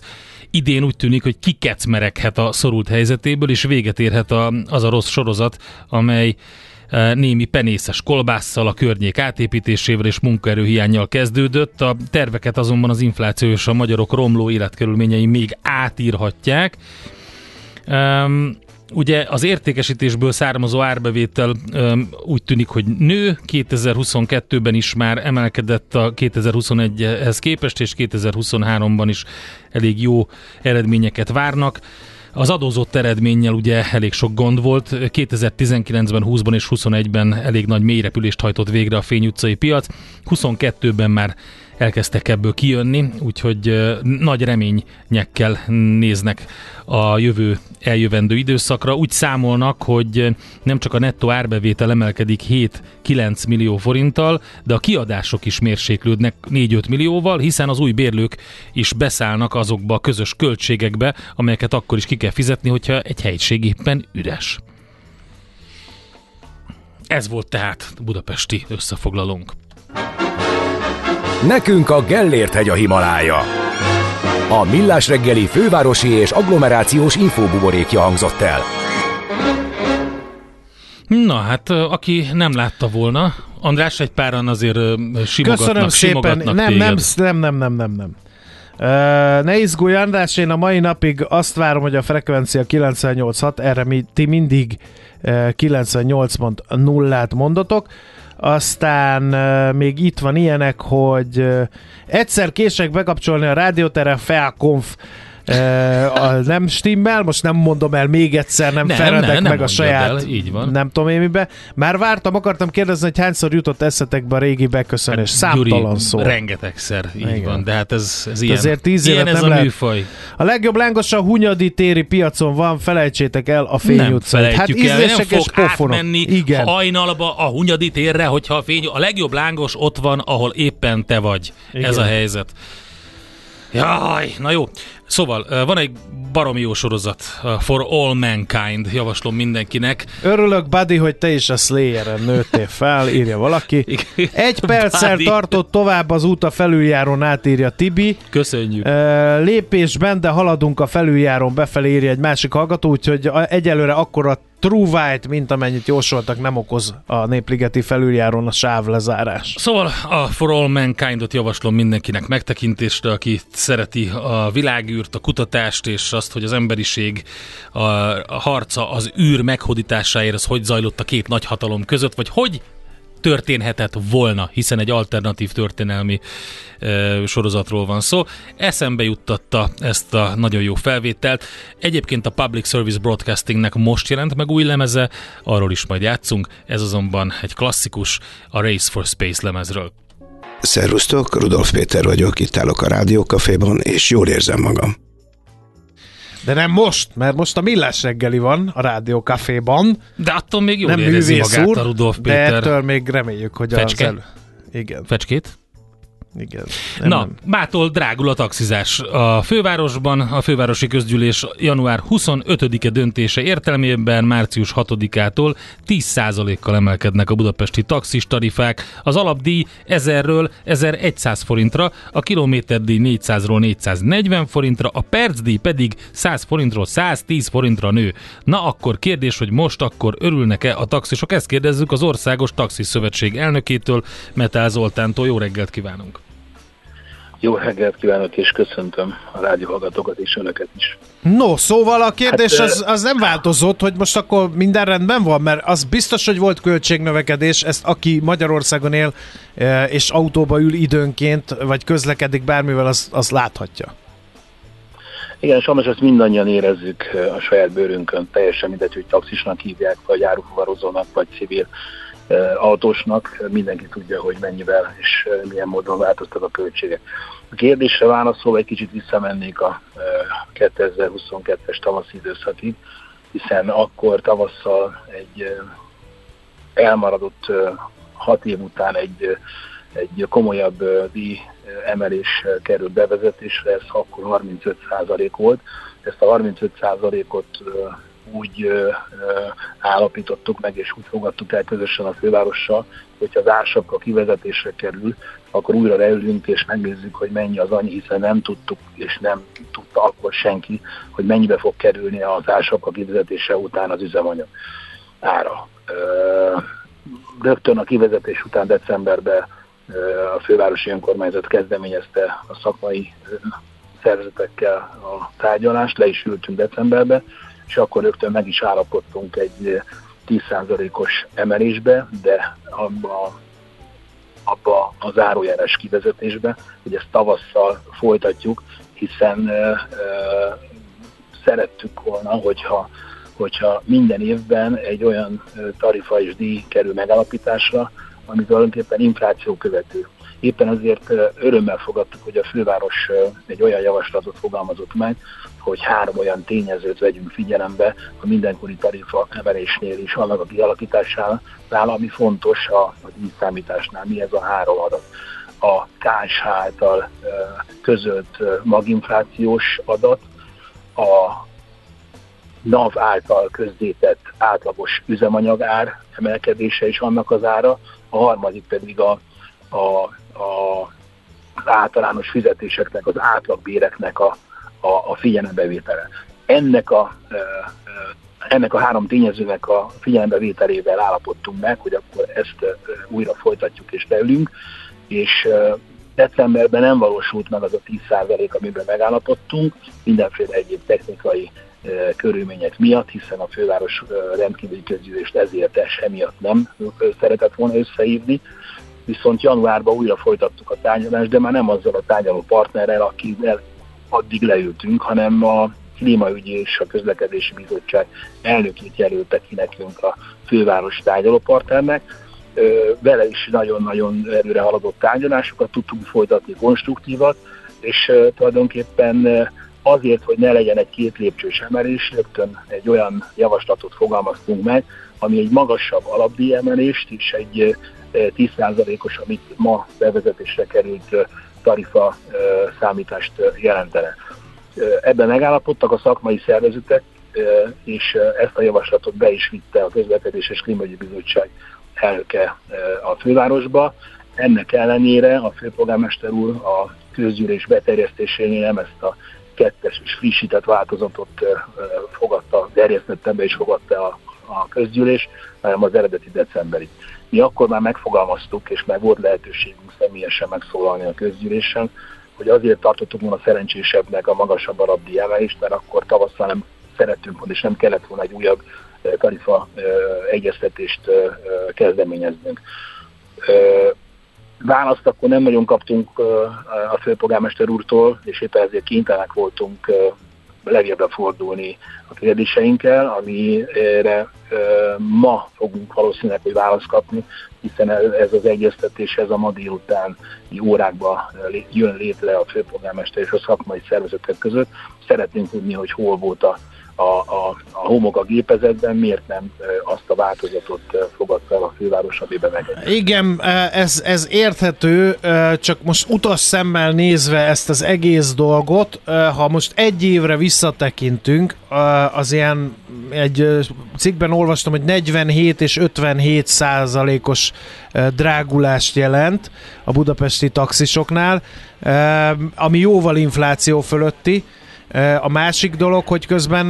Speaker 2: idén úgy tűnik, hogy kikecmereghet a szorult helyzetéből, és véget érhet a, az a rossz sorozat, amely némi penészes kolbásszal, a környék átépítésével és munkaerőhiányjal kezdődött. A terveket azonban az infláció és a magyarok romló életkörülményei még átírhatják. Um, Ugye az értékesítésből származó árbevétel öm, úgy tűnik, hogy nő, 2022-ben is már emelkedett a 2021-hez képest, és 2023-ban is elég jó eredményeket várnak. Az adózott eredménnyel ugye elég sok gond volt. 2019-ben, 20-ban és 21-ben elég nagy mélyrepülést hajtott végre a Fény utcai piac. 22-ben már elkezdtek ebből kijönni, úgyhogy nagy reményekkel néznek a jövő eljövendő időszakra. Úgy számolnak, hogy nem csak a nettó árbevétel emelkedik 7-9 millió forinttal, de a kiadások is mérséklődnek 4-5 millióval, hiszen az új bérlők is beszállnak azokba a közös költségekbe, amelyeket akkor is ki kell fizetni, hogyha egy helység éppen üres. Ez volt tehát budapesti összefoglalónk.
Speaker 4: Nekünk a Gellért hegy a Himalája. A Millás reggeli fővárosi és agglomerációs infóbuborékja hangzott el.
Speaker 2: Na hát, aki nem látta volna, András, egy páran azért simogatnak,
Speaker 1: Köszönöm szépen.
Speaker 2: simogatnak
Speaker 1: Nem,
Speaker 2: téged.
Speaker 1: nem, nem, nem, nem, nem, nem. Uh, ne izgulj, András, én a mai napig azt várom, hogy a frekvencia 98.6, erre mi, ti mindig uh, 98.0-át mondotok. Aztán még itt van ilyenek, hogy egyszer kések bekapcsolni a rádiótere felkonf. uh, a nem stimmel, most nem mondom el még egyszer, nem,
Speaker 2: Nem,
Speaker 1: feledek
Speaker 2: nem, nem
Speaker 1: meg a saját,
Speaker 2: el, így van.
Speaker 1: nem tudom én mibe. Már vártam, akartam kérdezni, hogy hányszor jutott eszetekbe a régi beköszönés. Számtalan
Speaker 2: Hát, Gyuri,
Speaker 1: szó.
Speaker 2: Rengetegszer, így
Speaker 1: Igen.
Speaker 2: van, de hát ez, ez ilyen,
Speaker 1: azért tíz
Speaker 2: ilyen ez
Speaker 1: nem
Speaker 2: a
Speaker 1: lehet-
Speaker 2: műfaj.
Speaker 1: A legjobb lángos a Hunyadi téri piacon van, felejtsétek el a Fény
Speaker 2: nem
Speaker 1: utcát. Hát
Speaker 2: el, nem fog
Speaker 1: pofonok.
Speaker 2: átmenni
Speaker 1: Igen.
Speaker 2: hajnalba a Hunyadi térre, hogyha a fény, a legjobb lángos ott van, ahol éppen te vagy.
Speaker 1: Igen.
Speaker 2: Ez a helyzet. Jaj, na jó. Szóval van egy baromi jó sorozat, For All Mankind, javaslom mindenkinek.
Speaker 1: Örülök, Buddy, hogy te is a Slayer-en nőttél fel, írja valaki. Egy perccel tartott tovább az út a felüljárón, átírja Tibi.
Speaker 2: Köszönjük.
Speaker 1: Lépésben, de haladunk a felüljáron befelé, írja egy másik hallgató, úgyhogy egyelőre akkora white, mint amennyit jósoltak, nem okoz a Népligeti felüljáron a sávlezárás.
Speaker 2: Szóval a For All Mankind-ot javaslom mindenkinek megtekintésre, aki szereti a világűrt, a kutatást, és azt, hogy az emberiség a, a harca az űr meghódításáért, az hogy zajlott a két nagyhatalom között, vagy hogy történhetett volna, hiszen egy alternatív történelmi e, sorozatról van szó. Eszembe juttatta ezt a nagyon jó felvételt. Egyébként a Public Service Broadcastingnek most jelent meg új lemeze, arról is majd játszunk, ez azonban egy klasszikus, a Race for Space lemezről.
Speaker 7: Szervusztok, Rudolf Péter vagyok, itt állok a Rádiókaféban, és jól érzem magam.
Speaker 1: De nem most, mert most a Millás reggeli van a Rádió Caféban.
Speaker 2: De attól még jól
Speaker 1: nem
Speaker 2: érezi
Speaker 1: művész
Speaker 2: magát
Speaker 1: úr,
Speaker 2: a Rudolf
Speaker 1: de
Speaker 2: Péter.
Speaker 1: ettől még reméljük, hogy
Speaker 2: Fecske?
Speaker 1: az elő... Igen,
Speaker 2: Fecskét?
Speaker 1: Igen.
Speaker 2: Nem, Na, mától drágul a taxizás. A fővárosban a fővárosi közgyűlés január 25-e döntése értelmében március 6-ától 10%-kal emelkednek a budapesti taxis tarifák. Az alapdíj 1000-ről 1100 forintra, a kilométerdíj 400-ról 440 forintra, a percdíj pedig 100 forintról 110 forintra nő. Na akkor kérdés, hogy most akkor örülnek-e a taxisok? Ezt kérdezzük az Országos Taxis Szövetség elnökétől, Metál Zoltántól. Jó reggelt kívánunk!
Speaker 8: Jó reggelt kívánok, és köszöntöm a rádióhallgatókat és önöket is.
Speaker 1: No, szóval a kérdés
Speaker 8: Hát,
Speaker 1: az, az nem változott, hogy most akkor minden rendben van, mert az biztos, hogy volt költségnövekedés, ezt aki Magyarországon él és autóba ül időnként, vagy közlekedik bármivel, az, az láthatja.
Speaker 8: Igen, sajnos ezt mindannyian érezzük a saját bőrünkön, teljesen mindegy, hogy taxisnak hívják, vagy árufuvarozónak, vagy civil autósnak, mindenki tudja, hogy mennyivel és eh, milyen módon változtak a költségek. A kérdésre válaszolva egy kicsit visszamennék a eh, 2022-es tavaszi időszakig, hiszen akkor tavasszal egy eh, elmaradott eh, hat év után egy, eh, egy komolyabb eh, díj eh, emelés eh, került bevezetésre, ez akkor 35% volt. Ezt a 35%-ot eh, úgy állapítottuk meg, és úgy fogadtuk el közösen a fővárossal, hogyha az ársapka kivezetésre kerül, akkor újra leülünk és megnézzük, hogy mennyi az annyi, hiszen nem tudtuk, és nem tudta akkor senki, hogy mennyibe fog kerülni az ársapka kivezetése után az üzemanyag ára. Rögtön a kivezetés után decemberben a fővárosi önkormányzat kezdeményezte a szakmai szervezetekkel a tárgyalást, le is ültünk decemberben, és akkor rögtön meg is állapodtunk egy 10%-os emelésbe, de abba, abba a zárójeles kivezetésbe, hogy ezt tavasszal folytatjuk, hiszen ö, ö, szerettük volna, hogyha, hogyha minden évben egy olyan tarifa és díj kerül megállapításra, ami tulajdonképpen infláció követő. Éppen azért örömmel fogadtuk, hogy a főváros egy olyan javaslatot fogalmazott meg, hogy három olyan tényezőt vegyünk figyelembe a mindenkori tarifa emelésnél is, annak a kialakításánál, ami fontos a, a díjszámításnál. Mi ez a három adat? A KSH által közölt maginflációs adat, a NAV által közzétett átlagos üzemanyagár emelkedése és annak az ára, a harmadik pedig a, a, a általános fizetéseknek, az átlagbéreknek a, a, a figyelembevétele. Ennek a, ennek a három tényezőnek a figyelembevételével állapodtunk meg, hogy akkor ezt újra folytatjuk és leülünk, és decemberben nem valósult meg az a 10% amiben megállapodtunk, mindenféle egyéb technikai körülmények miatt, hiszen a főváros rendkívüli közgyűlést ezért es emiatt nem szeretett volna összehívni, viszont januárban újra folytattuk a tárgyalást, de már nem azzal a tárgyaló partnerrel, akivel addig leültünk, hanem a klímaügyi és a közlekedési bizottság elnökét jelölte ki nekünk a főváros tárgyalópartnernek. Vele is nagyon-nagyon erőre haladott tárgyalásokat tudtunk folytatni konstruktívat, és tulajdonképpen azért, hogy ne legyen egy két lépcsős emelés, rögtön egy olyan javaslatot fogalmaztunk meg, ami egy magasabb alapdíjemelést és egy 10%-os, amit ma bevezetésre került tarifa számítást jelentene. Ebben megállapodtak a szakmai szervezetek, és ezt a javaslatot be is vitte a Közlekedés és Klímagyi Bizottság elnöke a fővárosba. Ennek ellenére a főpolgármester úr a közgyűlés beterjesztésénél nem ezt a kettes és frissített változatot fogadta, terjesztette be és fogadta a, a közgyűlés, hanem az eredeti decemberi. Mi akkor már megfogalmaztuk, és meg volt lehetőségünk személyesen megszólalni a közgyűlésen, hogy azért tartottuk volna szerencsésebbnek a magasabb alapdíj emelést, mert akkor tavasszal nem szerettünk volna, és nem kellett volna egy újabb tarifa egyeztetést kezdeményeznünk. Választ akkor nem nagyon kaptunk a főpolgármester úrtól, és éppen ezért kénytelenek voltunk legjobbre fordulni a kérdéseinkkel, amire ma fogunk valószínűleg, hogy választ kapni, hiszen ez az egyeztetés, ez a ma délutáni órákban jön létre a főpolgármester és a szakmai szervezetek között. Szeretnénk tudni, hogy hol volt a a, a, a homok a gépezetben, miért nem azt a változatot fogadta el a főváros, amiben meg.
Speaker 1: Igen, ez, ez érthető, csak most utas szemmel nézve ezt az egész dolgot, ha most egy évre visszatekintünk, az ilyen egy cikkben olvastam, hogy 47 és 57 százalékos drágulást jelent a budapesti taxisoknál, ami jóval infláció fölötti, a másik dolog, hogy közben,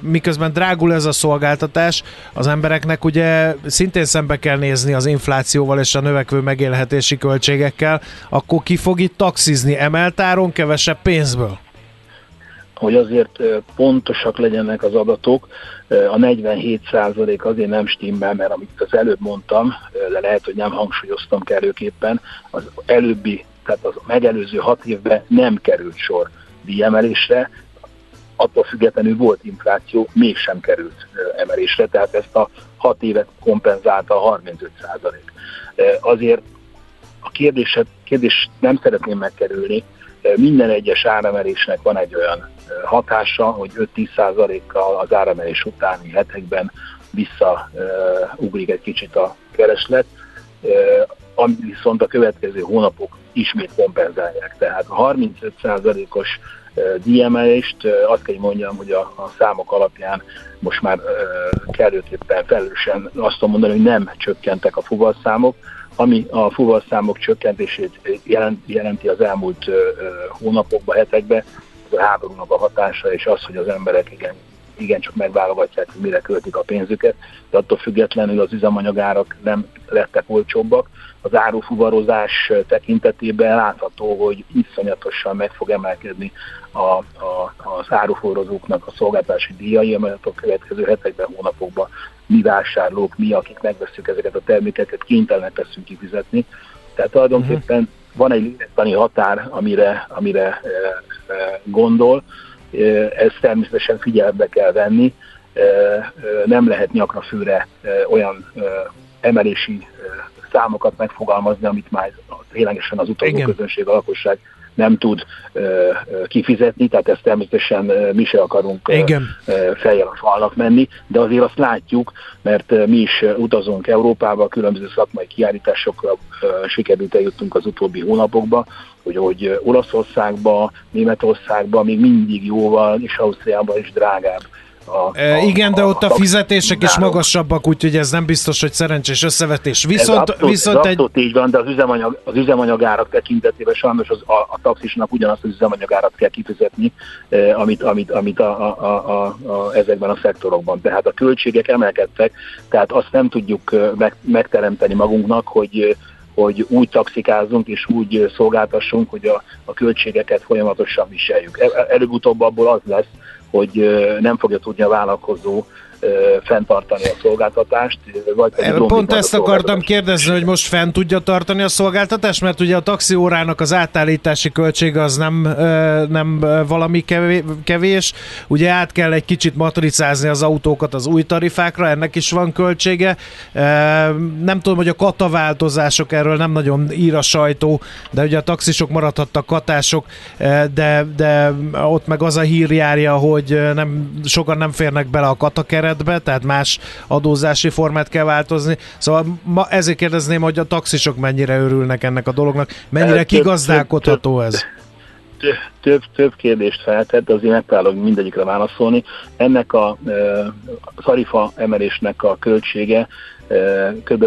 Speaker 1: miközben drágul ez a szolgáltatás, az embereknek ugye szintén szembe kell nézni az inflációval és a növekvő megélhetési költségekkel, akkor ki fog itt taxizni emeltáron kevesebb pénzből?
Speaker 8: hogy azért pontosak legyenek az adatok, a 47% azért nem stimmel, mert amit az előbb mondtam, de lehet, hogy nem hangsúlyoztam kellőképpen, az előbbi, tehát az megelőző hat évben nem került sor díjemelésre, attól függetlenül volt infláció, mégsem került emelésre, tehát ezt a 6 évet kompenzálta a 35 százalék. Azért a kérdéset, kérdés nem szeretném megkerülni, minden egyes áremelésnek van egy olyan hatása, hogy 5-10 százalékkal az áremelés utáni hetekben visszaugrik egy kicsit a kereslet, ami viszont a következő hónapok ismét kompenzálják. Tehát a 35 százalékos díjemelést, azt kell, hogy mondjam, hogy a, a számok alapján most már kellőképpen felelősen azt tudom mondani, hogy nem csökkentek a fuvalszámok, ami a fuvalszámok csökkentését jelenti az elmúlt hónapokban, hetekben, az a háborúnak a hatása, és az, hogy az emberek igen, igen csak megválogatják, hogy mire költik a pénzüket, de attól függetlenül az üzemanyagárak nem lettek olcsóbbak, az árufuvarozás tekintetében látható, hogy iszonyatosan meg fog emelkedni a, a, az áruforrozóknak a szolgáltási díjai, amelyet a következő hetekben, hónapokban mi vásárlók, mi, akik megveszünk ezeket a termékeket, kénytelenek leszünk kifizetni. Tehát tulajdonképpen uh-huh. van egy lélektani határ, amire, amire e, e, gondol, e, ezt természetesen figyelembe kell venni, e, e, nem lehet nyakra főre e, olyan e, emelési számokat megfogalmazni, amit már ténylegesen az utazó közönség, a lakosság nem tud uh, kifizetni, tehát ezt természetesen uh, mi se akarunk fejjel a falnak menni, de azért azt látjuk, mert mi is utazunk Európába, különböző szakmai kiállításokra sikerült eljuttunk az utóbbi hónapokba, hogy, hogy Olaszországba, Németországba még mindig jóval, és Ausztriában is drágább a,
Speaker 1: E, igen, de ott a
Speaker 8: taxi
Speaker 1: fizetések is magasabbak, úgyhogy ez nem biztos, hogy szerencsés összevetés.
Speaker 8: Ez
Speaker 1: Viszont,
Speaker 8: abszolút,
Speaker 1: viszont
Speaker 8: ez
Speaker 1: egy...
Speaker 8: abszolút így van, de az üzemanyag, az üzemanyagárak tekintetében sajnos az, a, a taxisnak ugyanazt az üzemanyagárat kell kifizetni, eh, amit, amit, amit a, a, a, a, a, ezekben a szektorokban. Tehát a költségek emelkedtek, tehát azt nem tudjuk eh, meg, megteremteni magunknak, hogy hogy úgy taxikázunk és úgy szolgáltassunk, hogy a, a költségeket folyamatosan viseljük. El- Előbb-utóbb abból az lesz, hogy nem fogja tudni a vállalkozó fenntartani a szolgáltatást, vagy
Speaker 1: Pont ezt akartam kérdezni, hogy most fent tudja tartani a szolgáltatást, mert ugye a taxiórának az átállítási költsége az nem, nem valami kevé- kevés. Ugye át kell egy kicsit matricázni az autókat az új tarifákra, ennek is van költsége. Nem tudom, hogy a kataváltozások erről nem nagyon ír a sajtó, de ugye a taxisok maradhattak katások, de, de ott meg az a hír járja, hogy nem, sokan nem férnek bele a katakeretbe, tehát más adózási formát kell változni. Szóval ma ezért kérdezném, hogy a taxisok mennyire örülnek ennek a dolognak, mennyire kigazdálkodható ez.
Speaker 8: Több, több, több kérdést feltett, azért megpróbálok mindegyikre válaszolni. Ennek a e, tarifa emelésnek a költsége e, kb.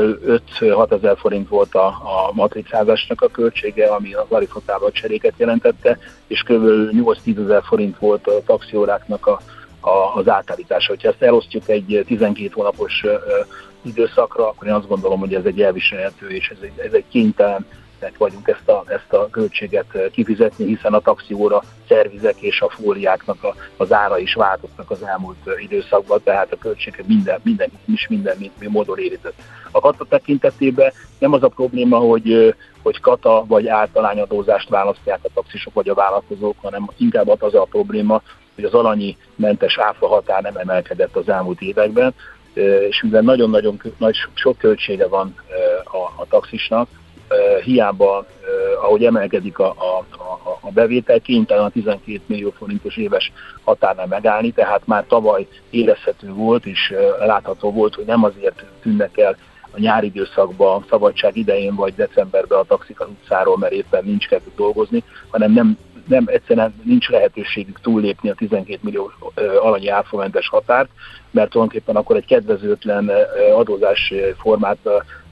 Speaker 8: 5-6 ezer forint volt a, a matricázásnak a költsége, ami a tarifatábla cseréket jelentette, és kb. 8-10 ezer forint volt a taxióráknak a, az átállítása. Hogyha ezt elosztjuk egy 12 hónapos időszakra, akkor én azt gondolom, hogy ez egy elviselhető, és ez egy, ez egy kénytelen vagyunk ezt a, ezt a költséget kifizetni, hiszen a taxióra szervizek és a fóliáknak a, az ára is változtak az elmúlt időszakban, tehát a költséget minden, minden is minden mi módon érintett. A kata tekintetében nem az a probléma, hogy, hogy kata vagy általányadózást választják a taxisok vagy a vállalkozók, hanem inkább az a probléma, hogy az alanyi mentes áfa határ nem emelkedett az elmúlt években, és mivel nagyon-nagyon nagy, sok költsége van a, a taxisnak, hiába, ahogy emelkedik a, a, a, a bevétel, kénytelen a 12 millió forintos éves határnál megállni, tehát már tavaly érezhető volt, és látható volt, hogy nem azért tűnnek el a nyári időszakban, szabadság idején vagy decemberben a taxik az utcáról, mert éppen nincs kedvük dolgozni, hanem nem, nem egyszerűen nincs lehetőségük túllépni a 12 millió alanyi áfamentes határt, mert tulajdonképpen akkor egy kedvezőtlen adózás formát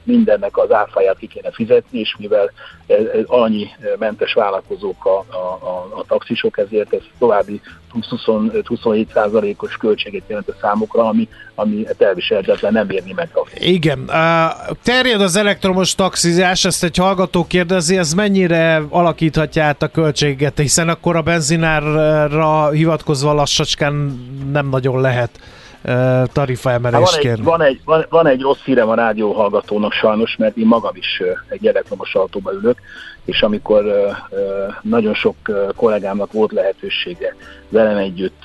Speaker 8: mindennek az áfáját ki kéne fizetni, és mivel ez, ez alanyi ö, mentes vállalkozók a, a, a, a taxisok, ezért ez további 20-27%-os költséget jelent a számukra, ami, ami elviselhetetlen nem érni meg a
Speaker 1: Igen. Terjed az elektromos taxizás, ezt egy hallgató kérdezi, ez mennyire alakíthatja át a költséget, hiszen akkor a benzinárra hivatkozva lassacskán nem nagyon lehet tarifaemelést
Speaker 8: Hát van, egy,
Speaker 1: kérni.
Speaker 8: van, egy, van, egy rossz hírem a rádió hallgatónak sajnos, mert én magam is egy elektromos autóba ülök, és amikor nagyon sok kollégámnak volt lehetősége velem együtt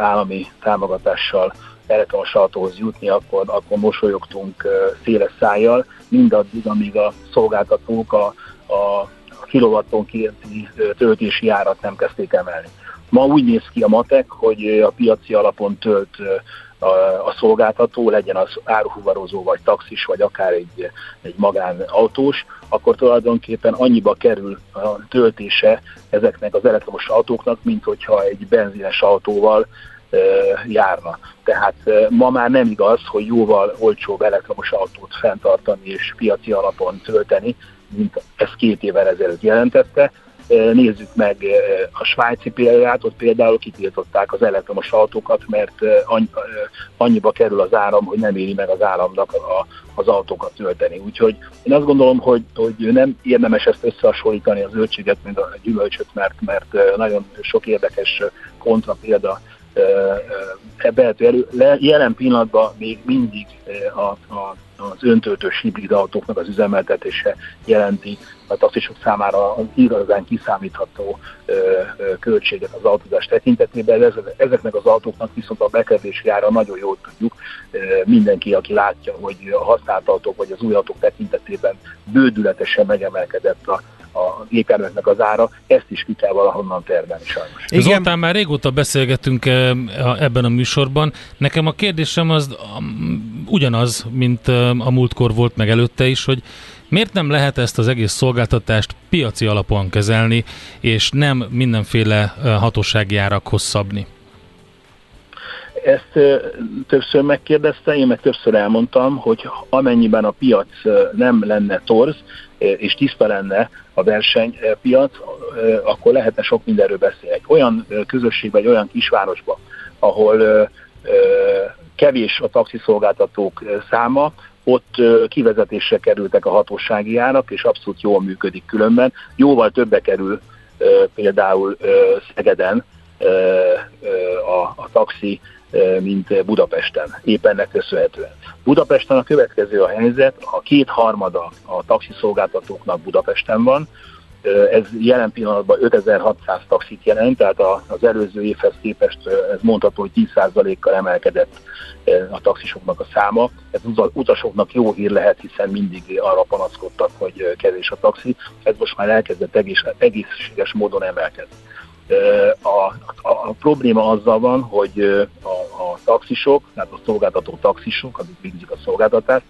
Speaker 8: állami támogatással elektromos autóhoz jutni, akkor, akkor mosolyogtunk széles szájjal, mindaddig, amíg a szolgáltatók a, a kilowattonkénti ö, töltési árat nem kezdték emelni. Ma úgy néz ki a matek, hogy a piaci alapon tölt a, a szolgáltató, legyen az áruhuvarozó, vagy taxis, vagy akár egy, egy magánautós, akkor tulajdonképpen annyiba kerül a töltése ezeknek az elektromos autóknak, mint hogyha egy benzines autóval ö, járna. Tehát ö, ma már nem igaz, hogy jóval olcsóbb elektromos autót fenntartani és piaci alapon tölteni, mint ez két évvel ezelőtt jelentette. Nézzük meg a svájci példát, ott például kitiltották az elektromos autókat, mert annyiba kerül az áram, hogy nem éri meg az államnak a, az autókat tölteni. Úgyhogy én azt gondolom, hogy, hogy nem érdemes ezt összehasonlítani a zöldséget, mint a gyümölcsöt, mert, mert nagyon sok érdekes kontra példa ö, ö, vehető elő. Le, jelen pillanatban még mindig a, a, az öntöltős hibrid autóknak az üzemeltetése jelenti a taxisok számára az igazán kiszámítható ö, ö, költséget az autózás tekintetében. Ez, ezeknek az autóknak viszont a bekerülési ára nagyon jól tudjuk. Ö, mindenki, aki látja, hogy a használt autók vagy az új autók tekintetében bődületesen megemelkedett a, a gépjárműveknek az ára, ezt is ki kell valahonnan termelni sajnos.
Speaker 2: Igen. Zoltán, már régóta beszélgetünk ebben a műsorban. Nekem a kérdésem az um, ugyanaz, mint a múltkor volt meg előtte is, hogy miért nem lehet ezt az egész szolgáltatást piaci alapon kezelni, és nem mindenféle hatósági árakhoz szabni?
Speaker 8: ezt többször megkérdezte, én meg többször elmondtam, hogy amennyiben a piac nem lenne torz, és tiszta lenne a versenypiac, akkor lehetne sok mindenről beszélni. Egy olyan közösségben, egy olyan kisvárosban, ahol kevés a taxiszolgáltatók száma, ott kivezetésre kerültek a hatósági árak, és abszolút jól működik különben. Jóval többe kerül például Szegeden a, a taxi, mint Budapesten, éppen ennek köszönhetően. Budapesten a következő a helyzet, a kétharmada a taxiszolgáltatóknak Budapesten van, ez jelen pillanatban 5600 taxit jelent, tehát az előző évhez képest ez mondható, hogy 10%-kal emelkedett a taxisoknak a száma. Ez uza- utasoknak jó hír lehet, hiszen mindig arra panaszkodtak, hogy kevés a taxi. Ez most már elkezdett egész, egészséges módon emelkedni. A, a, a probléma azzal van, hogy a, a taxisok, tehát a szolgáltató taxisok, akik végzik a szolgáltatást,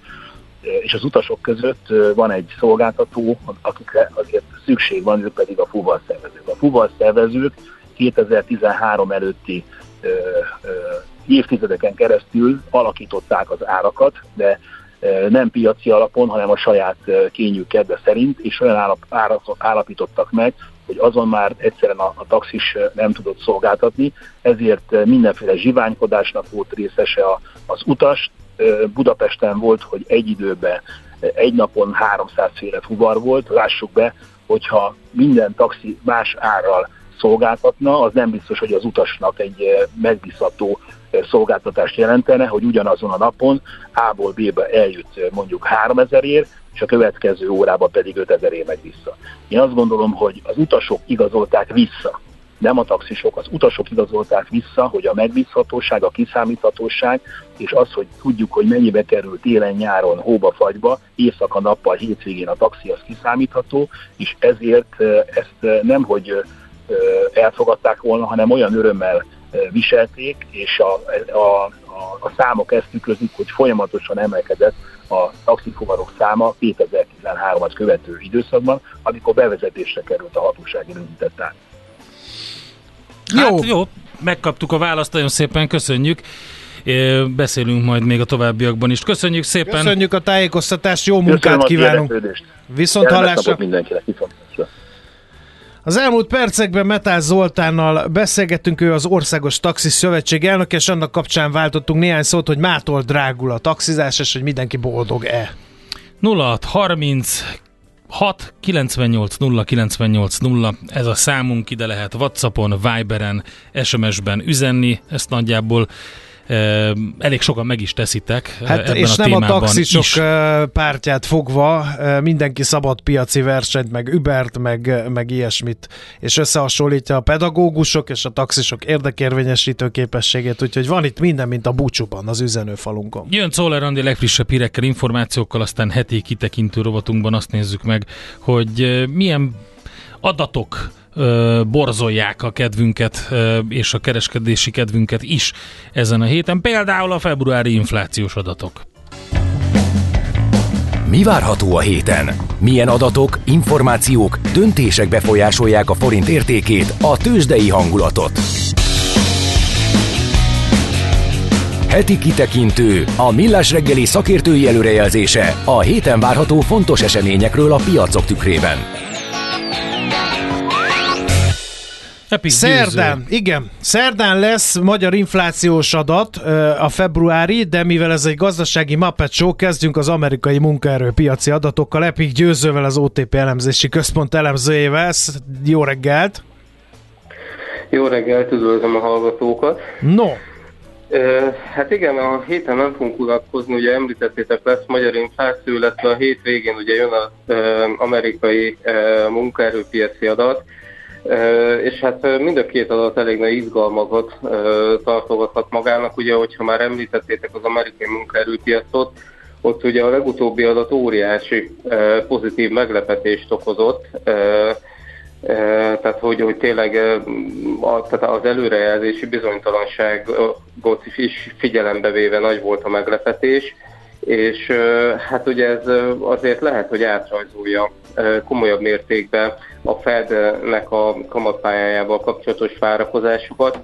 Speaker 8: és az utasok között van egy szolgáltató, akikre azért szükség van, ők pedig a fuvalszervezők. A fuvalszervezők 2013 előtti ö, ö, évtizedeken keresztül alakították az árakat, de nem piaci alapon, hanem a saját kényük kedve szerint, és olyan állap, árat állapítottak meg, hogy azon már egyszerűen a, a taxis nem tudott szolgáltatni, ezért mindenféle zsiványkodásnak volt részese a, az utas. Budapesten volt, hogy egy időben, egy napon 300 féle fuvar volt, lássuk be, hogyha minden taxi más árral szolgáltatna, az nem biztos, hogy az utasnak egy megbízható szolgáltatást jelentene, hogy ugyanazon a napon A-ból B-be eljut mondjuk 3000 ér, és a következő órába pedig 5000 ér megy vissza. Én azt gondolom, hogy az utasok igazolták vissza, nem a taxisok, az utasok igazolták vissza, hogy a megbízhatóság, a kiszámíthatóság, és az, hogy tudjuk, hogy mennyibe kerül télen, nyáron, hóba, fagyba, éjszaka, nappal, hétvégén a taxi, az kiszámítható, és ezért ezt nem, hogy elfogadták volna, hanem olyan örömmel viselték, és a, a, a, a számok ezt tükrözik, hogy folyamatosan emelkedett a taxifuvarok száma 2013-at követő időszakban, amikor bevezetésre került a hatósági rögzített ár.
Speaker 2: Hát jó, megkaptuk a választ, nagyon szépen köszönjük. Beszélünk majd még a továbbiakban is. Köszönjük szépen!
Speaker 1: Köszönjük a tájékoztatást, jó
Speaker 8: Köszönöm
Speaker 1: munkát
Speaker 8: az
Speaker 1: kívánunk! Viszont hallásra!
Speaker 8: mindenkinek.
Speaker 1: Az elmúlt percekben Metál Zoltánnal beszélgettünk, ő az Országos Taxis Szövetség elnök, és annak kapcsán váltottunk néhány szót, hogy mától drágul a taxizás, és hogy mindenki boldog-e.
Speaker 2: 0630 6 98 0 98 0, ez a számunk, ide lehet Whatsappon, Viberen, SMS-ben üzenni, ezt nagyjából elég sokan meg is teszitek
Speaker 1: Hát
Speaker 2: ebben
Speaker 1: és
Speaker 2: a
Speaker 1: nem a taxisok
Speaker 2: is.
Speaker 1: pártját fogva, mindenki szabad piaci versenyt, meg Ubert, meg, meg ilyesmit, és összehasonlítja a pedagógusok és a taxisok érdekérvényesítő képességét, úgyhogy van itt minden, mint a búcsúban, az üzenőfalunkon.
Speaker 2: Jön Czoller Andi legfrissebb hírekkel, információkkal, aztán heti kitekintő rovatunkban azt nézzük meg, hogy milyen adatok ö, borzolják a kedvünket ö, és a kereskedési kedvünket is ezen a héten. Például a februári inflációs adatok.
Speaker 4: Mi várható a héten? Milyen adatok, információk, döntések befolyásolják a forint értékét, a tőzsdei hangulatot? Heti kitekintő, a millás reggeli szakértői előrejelzése a héten várható fontos eseményekről a piacok tükrében.
Speaker 2: Epic
Speaker 1: Szerdán, igen, szerdán lesz magyar inflációs adat a februári, de mivel ez egy gazdasági Muppet Show, kezdjünk az amerikai munkaerőpiaci adatokkal. Epic Győzővel, az OTP elemzési központ elemzőjével. Jó reggelt!
Speaker 9: Jó reggelt, üdvözlöm a hallgatókat.
Speaker 1: No,
Speaker 9: Hát igen, a héten nem fogunk unatkozni, ugye említettétek, lesz magyar infláció, illetve a hét végén ugye jön az amerikai munkaerőpiaci adat, és hát mind a két adat elég nagy izgalmakat tartogathat magának, ugye, hogyha már említettétek az amerikai munkaerőpiacot, ott ugye a legutóbbi adat óriási pozitív meglepetést okozott, Eh, tehát hogy, hogy tényleg eh, tehát az előrejelzési bizonytalanságot is figyelembe véve nagy volt a meglepetés, és hát ugye ez azért lehet, hogy átrajzolja komolyabb mértékben a Fednek a kamatpályájával kapcsolatos várakozásokat,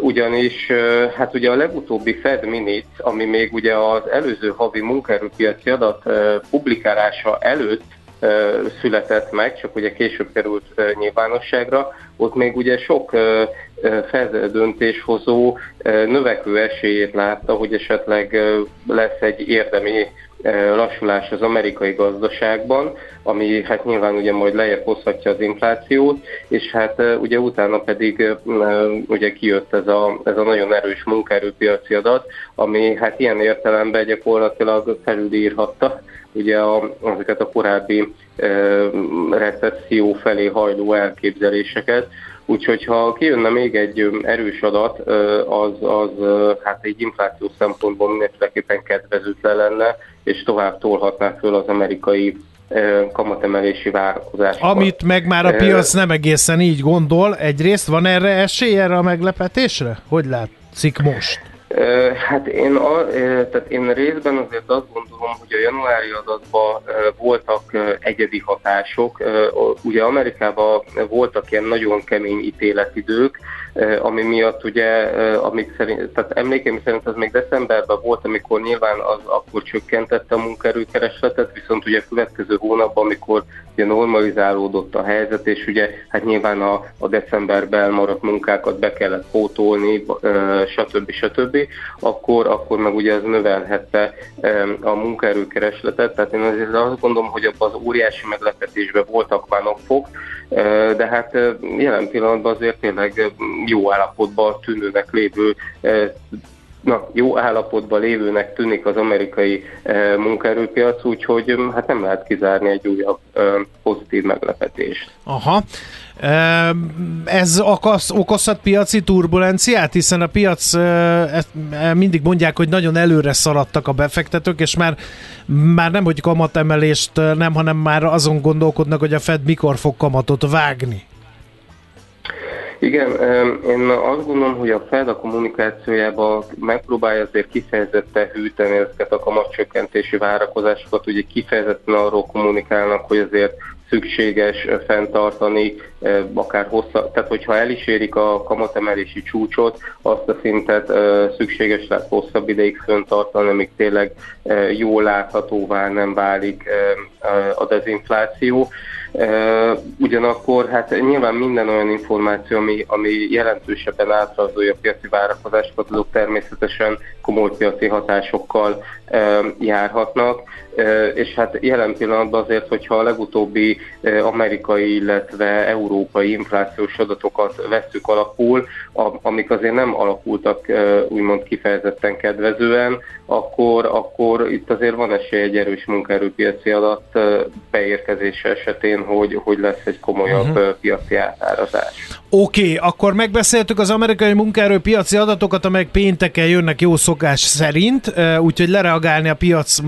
Speaker 9: ugyanis hát ugye a legutóbbi Fed Minit, ami még ugye az előző havi munkaerőpiaci adat publikálása előtt született meg, csak ugye később került nyilvánosságra, ott még ugye sok Fed döntéshozó növekvő esélyét látta, hogy esetleg lesz egy érdemi lassulás az amerikai gazdaságban, ami hát nyilván ugye majd lejjebb hozhatja az inflációt, és hát ugye utána pedig ugye kijött ez a, ez a nagyon erős munkaerőpiaci adat, ami hát ilyen értelemben gyakorlatilag felülírhatta ugye a, azokat a korábbi e, recesszió felé hajló elképzeléseket. Úgyhogy ha kijönne még egy erős adat, az, az hát egy infláció szempontból mindenféleképpen kedvezőtlen lenne, és tovább tolhatná föl az amerikai kamatemelési várakozásokat.
Speaker 1: Amit meg már a piac nem egészen így gondol, egyrészt van erre esély erre a meglepetésre? Hogy látszik most?
Speaker 9: Hát én, a, tehát én részben azért azt gondolom, hogy a januári adatban voltak egyedi hatások. Ugye Amerikában voltak ilyen nagyon kemény ítéletidők, ami miatt ugye, amit szerint, tehát emlékeim szerint az még decemberben volt, amikor nyilván az akkor csökkentette a munkaerőkeresletet, viszont ugye a következő hónapban, amikor ugye normalizálódott a helyzet, és ugye hát nyilván a, a decemberben maradt munkákat be kellett pótolni, stb. stb., akkor, akkor meg ugye ez növelhette a munkaerőkeresletet, tehát én azért azt gondolom, hogy abban az óriási meglepetésben voltak már napok, de hát jelen pillanatban azért tényleg jó állapotban tűnőnek lévő na, jó állapotban lévőnek tűnik az amerikai e, munkaerőpiac, úgyhogy hát nem lehet kizárni egy újabb e, pozitív meglepetést.
Speaker 1: Aha. Ez okoz, okozhat piaci turbulenciát, hiszen a piac ezt mindig mondják, hogy nagyon előre szaladtak a befektetők, és már, már nem, hogy kamatemelést nem, hanem már azon gondolkodnak, hogy a Fed mikor fog kamatot vágni.
Speaker 9: Igen, én azt gondolom, hogy a Fed a kommunikációjában megpróbálja azért kifejezetten hűteni ezeket a kamatcsökkentési várakozásokat, ugye kifejezetten arról kommunikálnak, hogy azért szükséges fenntartani, akár hossza, tehát hogyha el is érik a kamatemelési csúcsot, azt a szintet szükséges lesz hosszabb ideig fenntartani, amíg tényleg jól láthatóvá nem válik a dezinfláció. Ugyanakkor hát nyilván minden olyan információ, ami, ami jelentősebben átrajzolja a piaci várakozásokat, azok természetesen komoly piaci hatásokkal járhatnak, és hát jelen pillanatban azért, hogyha a legutóbbi amerikai, illetve európai inflációs adatokat veszük alapul, amik azért nem alakultak úgymond kifejezetten kedvezően, akkor, akkor itt azért van esély egy erős munkaerőpiaci adat beérkezése esetén, hogy, hogy lesz egy komolyabb uh-huh. piaci átárazás.
Speaker 1: Oké, okay, akkor megbeszéltük az amerikai munkaerőpiaci adatokat, amelyek pénteken jönnek jó szokás szerint, úgyhogy lereagálni a piac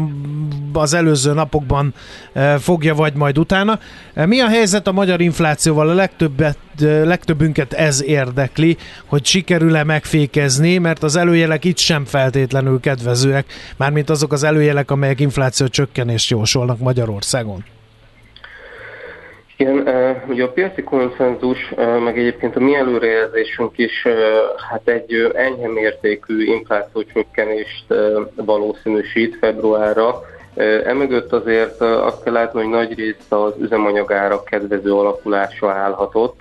Speaker 1: az előző napokban fogja, vagy majd utána. Mi a helyzet a magyar inflációval? A legtöbbet, legtöbbünket ez érdekli, hogy sikerül-e megfékezni, mert az előjelek itt sem feltétlenül kedvezőek, mármint azok az előjelek, amelyek infláció csökkenést jósolnak Magyarországon.
Speaker 9: Igen, ugye a piaci konszenzus, meg egyébként a mi előrejelzésünk is hát egy enyhe mértékű infláció csökkenést valószínűsít februárra. Emögött azért azt kell látni, hogy nagy részt az üzemanyagára kedvező alakulása állhatott.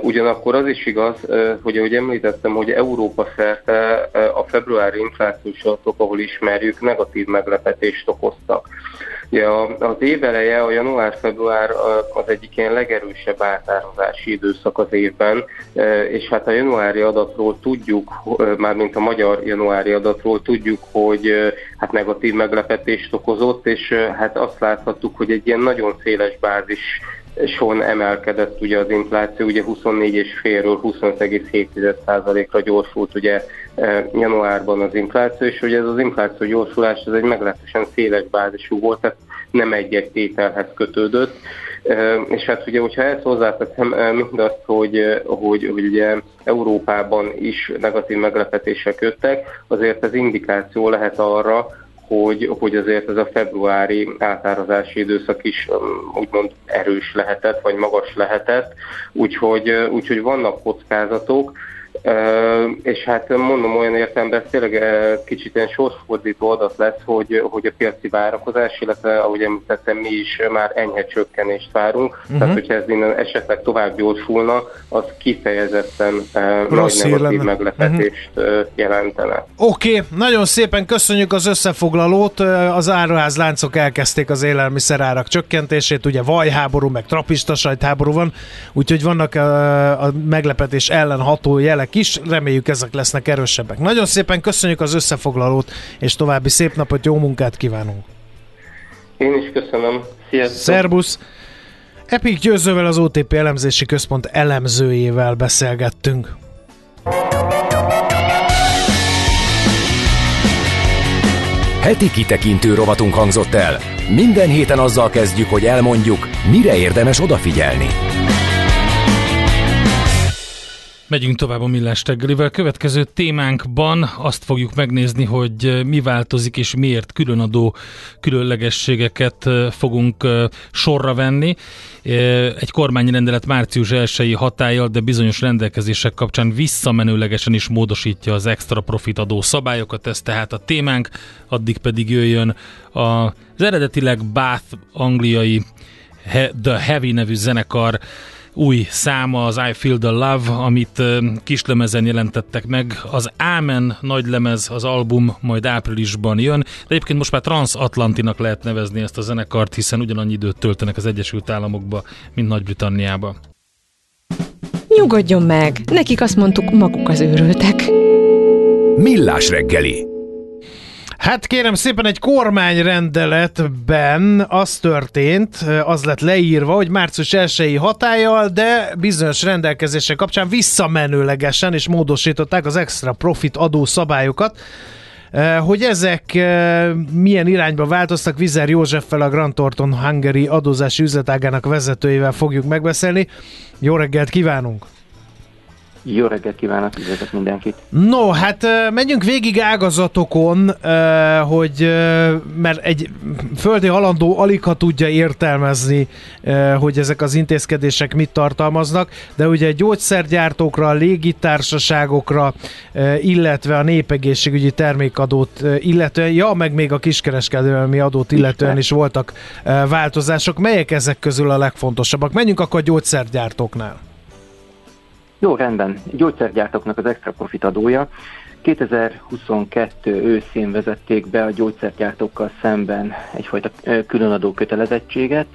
Speaker 9: Ugyanakkor az is igaz, hogy ahogy említettem, hogy Európa szerte a februári inflációs adatok, ahol ismerjük, negatív meglepetést okoztak. Ugye az év eleje, a január-február az egyik ilyen legerősebb átározási időszak az évben, és hát a januári adatról tudjuk, mármint a magyar januári adatról tudjuk, hogy hát negatív meglepetést okozott, és hát azt láthattuk, hogy egy ilyen nagyon széles bázis son emelkedett ugye az infláció, ugye 24,5-ről 25,7%-ra gyorsult ugye e, januárban az infláció, és ugye ez az infláció gyorsulás ez egy meglehetősen széles bázisú volt, tehát nem egy-egy tételhez kötődött. E, és hát ugye, hogyha ezt hozzáteszem e, mindazt, hogy, hogy, hogy ugye Európában is negatív meglepetések jöttek, azért ez indikáció lehet arra, hogy, hogy azért ez a februári átárazási időszak is um, úgymond erős lehetett, vagy magas lehetett, úgyhogy, uh, úgyhogy vannak kockázatok, és hát mondom olyan értelemben, ez tényleg kicsit ilyen sorsfordító adat lesz, hogy, hogy a piaci várakozás, illetve ahogy említettem, mi is már enyhe csökkenést várunk. Uh-huh. Tehát, hogyha ez innen esetleg tovább gyorsulna, az kifejezetten nagy
Speaker 1: Rossz hír
Speaker 9: negatív
Speaker 1: lenne.
Speaker 9: meglepetést ö, jelentene.
Speaker 1: Oké, okay, nagyon szépen köszönjük az összefoglalót. Az áruház láncok elkezdték az élelmiszerárak csökkentését, ugye vajháború, meg trapista sajtháború van, úgyhogy vannak uh, a meglepetés ellen ható jelek is, reméljük ezek lesznek erősebbek. Nagyon szépen köszönjük az összefoglalót, és további szép napot, jó munkát kívánunk!
Speaker 9: Én is köszönöm. Sziasztok!
Speaker 1: Szerbusz! Epic Győzővel az OTP elemzési központ elemzőjével beszélgettünk.
Speaker 4: Heti kitekintő rovatunk hangzott el. Minden héten azzal kezdjük, hogy elmondjuk, mire érdemes odafigyelni.
Speaker 2: Megyünk tovább a Millás reggelivel. Következő témánkban azt fogjuk megnézni, hogy mi változik és miért különadó különlegességeket fogunk sorra venni. Egy kormányrendelet március 1 hatállyal, de bizonyos rendelkezések kapcsán visszamenőlegesen is módosítja az extra profit adó szabályokat, ez tehát a témánk, addig pedig jöjjön az eredetileg Bath angliai The Heavy nevű zenekar új száma, az I Feel the Love, amit kislemezen jelentettek meg. Az Ámen nagylemez, az album majd áprilisban jön, de egyébként most már transatlantinak lehet nevezni ezt a zenekart, hiszen ugyanannyi időt töltenek az Egyesült Államokba, mint Nagy-Britanniába.
Speaker 3: Nyugodjon meg, nekik azt mondtuk, maguk az őrültek.
Speaker 4: Millás reggeli.
Speaker 1: Hát kérem szépen, egy kormányrendeletben az történt, az lett leírva, hogy március 1 hatállyal, de bizonyos rendelkezések kapcsán visszamenőlegesen és módosították az extra profit adó szabályokat. Hogy ezek milyen irányba változtak, Vizer Józseffel, a Grand Thornton Hungary adózási üzletágának vezetőjével fogjuk megbeszélni. Jó reggelt kívánunk!
Speaker 10: Jó reggelt kívánok, üdvözlök mindenkit!
Speaker 1: No, hát menjünk végig ágazatokon, hogy mert egy földi halandó alig ha tudja értelmezni, hogy ezek az intézkedések mit tartalmaznak, de ugye gyógyszergyártókra, légitársaságokra, illetve a népegészségügyi termékadót illetően, ja, meg még a kiskereskedelmi adót illetően is voltak változások. Melyek ezek közül a legfontosabbak? Menjünk akkor a gyógyszergyártóknál.
Speaker 10: Jó, rendben. Gyógyszergyártóknak az extra profit adója. 2022 őszén vezették be a gyógyszergyártókkal szemben egyfajta különadó kötelezettséget,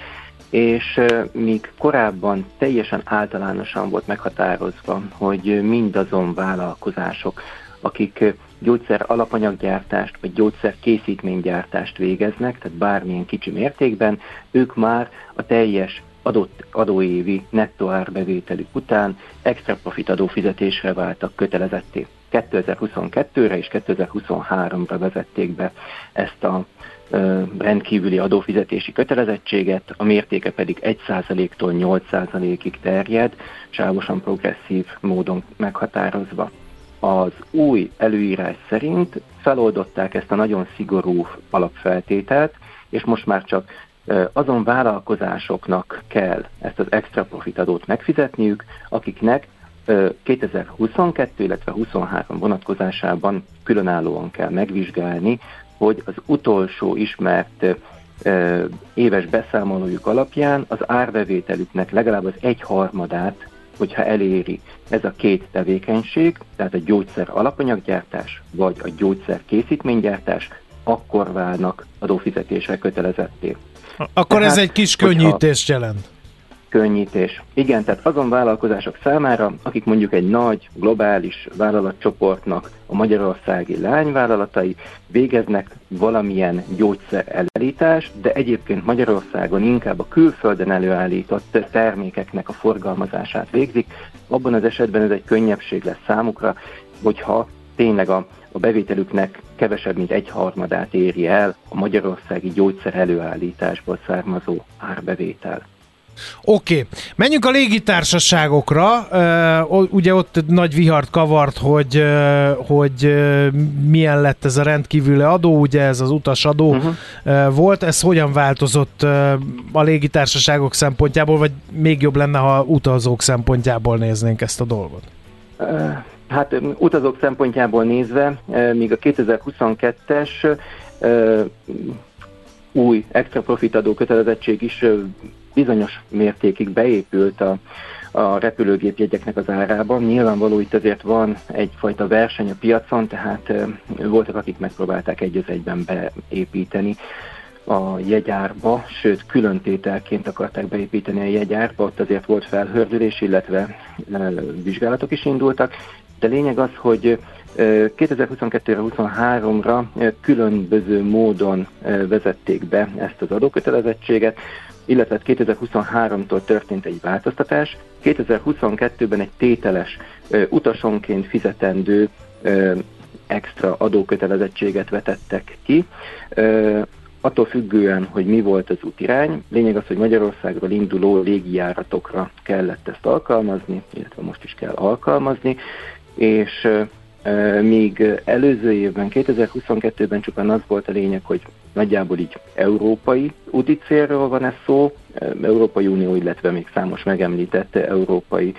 Speaker 10: és míg korábban teljesen általánosan volt meghatározva, hogy mindazon vállalkozások, akik gyógyszer alapanyaggyártást vagy gyógyszer készítménygyártást végeznek, tehát bármilyen kicsi mértékben, ők már a teljes adott adóévi nettó árbevételük után extra profit adófizetésre váltak kötelezetté. 2022-re és 2023-ra vezették be ezt a ö, rendkívüli adófizetési kötelezettséget, a mértéke pedig 1%-tól 8%-ig terjed, sávosan progresszív módon meghatározva. Az új előírás szerint feloldották ezt a nagyon szigorú alapfeltételt, és most már csak azon vállalkozásoknak kell ezt az extra profit adót megfizetniük, akiknek 2022, illetve 23 vonatkozásában különállóan kell megvizsgálni, hogy az utolsó ismert éves beszámolójuk alapján az árbevételüknek legalább az egyharmadát, hogyha eléri ez a két tevékenység, tehát a gyógyszer alapanyaggyártás vagy a gyógyszer készítménygyártás, akkor válnak adófizetésre kötelezetté.
Speaker 1: Akkor tehát, ez egy kis könnyítést jelent.
Speaker 10: Könnyítés. Igen, tehát azon vállalkozások számára, akik mondjuk egy nagy, globális vállalatcsoportnak a magyarországi lányvállalatai végeznek valamilyen gyógyszer előállítást, de egyébként Magyarországon inkább a külföldön előállított termékeknek a forgalmazását végzik, abban az esetben ez egy könnyebbség lesz számukra, hogyha tényleg a a bevételüknek kevesebb, mint egy harmadát éri el a magyarországi gyógyszer előállításból származó árbevétel.
Speaker 1: Oké, okay. menjünk a légitársaságokra. Uh, ugye ott nagy vihart kavart, hogy, uh, hogy uh, milyen lett ez a rendkívüli adó, ugye ez az utasadó uh-huh. uh, volt. Ez hogyan változott a légitársaságok szempontjából, vagy még jobb lenne, ha utazók szempontjából néznénk ezt a dolgot?
Speaker 10: Hát utazók szempontjából nézve, míg a 2022-es új extra profit adó kötelezettség is bizonyos mértékig beépült a, a repülőgépjegyeknek az árában. Nyilvánvaló itt azért van egyfajta verseny a piacon, tehát voltak, akik megpróbálták egy az egyben beépíteni a jegyárba, sőt külön tételként akarták beépíteni a jegyárba, ott azért volt felhördülés, illetve vizsgálatok is indultak, de lényeg az, hogy 2022-re, 23-ra különböző módon vezették be ezt az adókötelezettséget, illetve 2023-tól történt egy változtatás. 2022-ben egy tételes utasonként fizetendő extra adókötelezettséget vetettek ki attól függően, hogy mi volt az útirány, lényeg az, hogy Magyarországról induló légijáratokra kellett ezt alkalmazni, illetve most is kell alkalmazni, és míg előző évben, 2022-ben csupán az volt a lényeg, hogy nagyjából így európai úti célról van ez szó, Európai Unió, illetve még számos megemlítette európai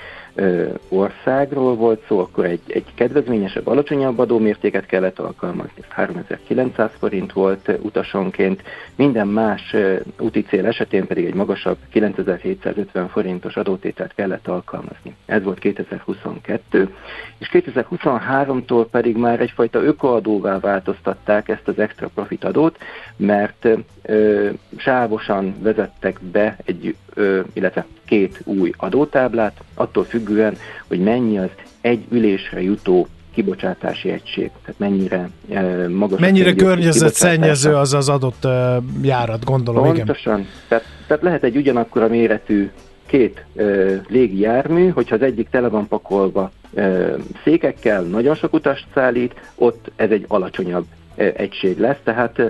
Speaker 10: országról volt szó, akkor egy, egy kedvezményesebb, alacsonyabb adómértéket kellett alkalmazni, ez 3900 forint volt utasonként, minden más úti cél esetén pedig egy magasabb 9750 forintos adótételt kellett alkalmazni. Ez volt 2022, és 2023-tól pedig már egyfajta ökoadóvá változtatták ezt az extra profit adót, mert ö, sávosan vezettek be egy, ö, illetve két új adótáblát, attól függően, hogy mennyi az egy ülésre jutó kibocsátási egység, tehát mennyire e, magas.
Speaker 1: Mennyire környezetszennyező az az adott e, járat, gondolom,
Speaker 10: Pontosan. Igen. Tehát, tehát lehet egy ugyanakkor a méretű két e, légi jármű, hogyha az egyik tele van pakolva e, székekkel, nagyon sok utast szállít, ott ez egy alacsonyabb egység lesz, tehát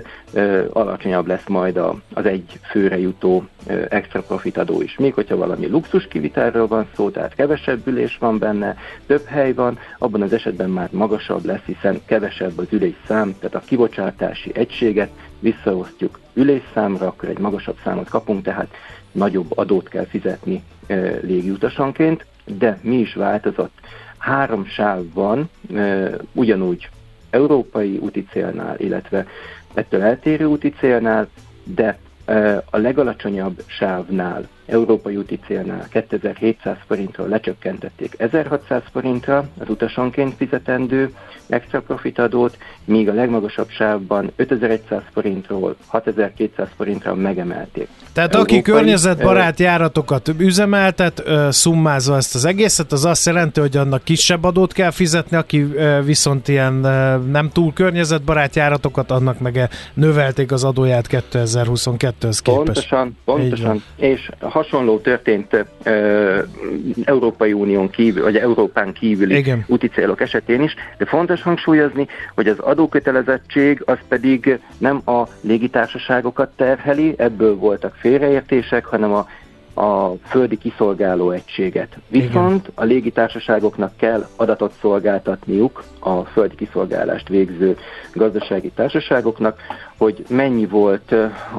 Speaker 10: alacsonyabb lesz majd az egy főre jutó extra profit adó is. Még hogyha valami luxus kivitelről van szó, tehát kevesebb ülés van benne, több hely van, abban az esetben már magasabb lesz, hiszen kevesebb az ülésszám, tehát a kibocsátási egységet visszaosztjuk ülészámra, akkor egy magasabb számot kapunk, tehát nagyobb adót kell fizetni légiutasanként, de mi is változott? Három sáv van, ugyanúgy európai úti célnál, illetve ettől eltérő úti célnál, de a legalacsonyabb sávnál, európai úti célnál 2700 forintról lecsökkentették 1600 forintra az utasonként fizetendő extra profit adót, míg a legmagasabb sávban 5100 forintról 6200 forintra megemelték.
Speaker 1: Tehát Európai, aki környezetbarát járatokat üzemeltet, szummázva ezt az egészet, az azt jelenti, hogy annak kisebb adót kell fizetni, aki viszont ilyen nem túl környezetbarát járatokat, annak meg növelték az adóját 2022-höz képest.
Speaker 10: Pontosan, pontosan. És hasonló történt Európai Unión kívül, vagy Európán kívüli Igen. úti célok esetén is, de fontos hangsúlyozni, hogy az adókötelezettség az pedig nem a légitársaságokat terheli, ebből voltak félreértések, hanem a a földi kiszolgáló egységet. Viszont Igen. a légitársaságoknak kell adatot szolgáltatniuk a földi kiszolgálást végző gazdasági társaságoknak, hogy mennyi volt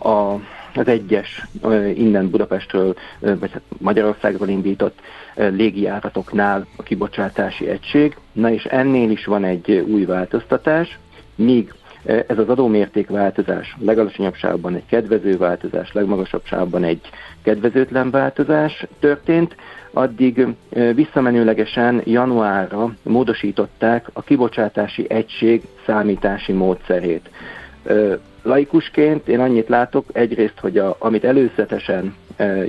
Speaker 10: a az egyes innen Budapestről, vagy hát Magyarországról indított légijáratoknál a kibocsátási egység. Na és ennél is van egy új változtatás, míg ez az adómérték változás legalacsonyabb sávban egy kedvező változás, legmagasabb sávban egy kedvezőtlen változás történt, addig visszamenőlegesen januárra módosították a kibocsátási egység számítási módszerét. Laikusként én annyit látok, egyrészt, hogy a, amit előzetesen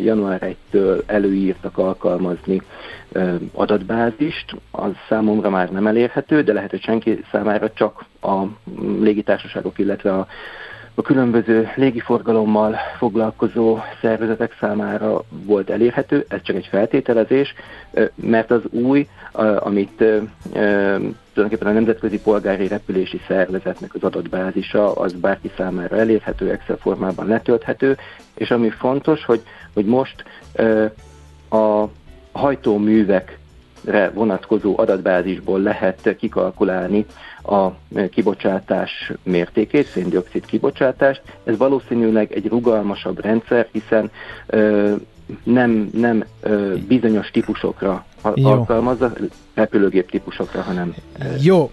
Speaker 10: január 1-től előírtak alkalmazni adatbázist, az számomra már nem elérhető, de lehet, hogy senki számára csak a légitársaságok, illetve a a különböző légiforgalommal foglalkozó szervezetek számára volt elérhető, ez csak egy feltételezés, mert az új, amit tulajdonképpen a Nemzetközi Polgári Repülési Szervezetnek az adatbázisa, az bárki számára elérhető, Excel formában letölthető, és ami fontos, hogy, hogy most a hajtóművek vonatkozó adatbázisból lehet kikalkulálni a kibocsátás mértékét, széndiokszid kibocsátást. Ez valószínűleg egy rugalmasabb rendszer, hiszen nem, nem ö, bizonyos típusokra
Speaker 1: Jó.
Speaker 10: alkalmazza, repülőgép típusokra, hanem
Speaker 1: Jó.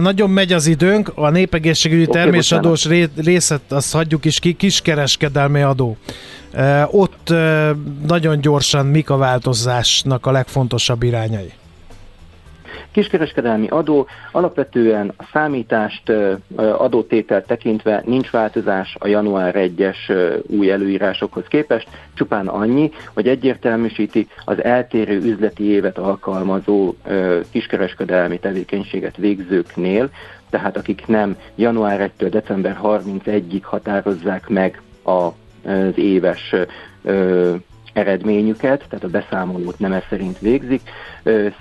Speaker 1: Nagyon megy az időnk, a népegészségügyi
Speaker 10: Oké,
Speaker 1: termésadós ré- részet azt hagyjuk is ki, kiskereskedelmi adó. Ott nagyon gyorsan mik a változásnak a legfontosabb irányai?
Speaker 10: Kiskereskedelmi adó alapvetően a számítást ö, ö, adótétel tekintve nincs változás a január 1-es ö, új előírásokhoz képest, csupán annyi, hogy egyértelműsíti az eltérő üzleti évet alkalmazó kiskereskedelmi tevékenységet végzőknél, tehát akik nem január 1-től december 31-ig határozzák meg az éves eredményüket, tehát a beszámolót nem ez szerint végzik,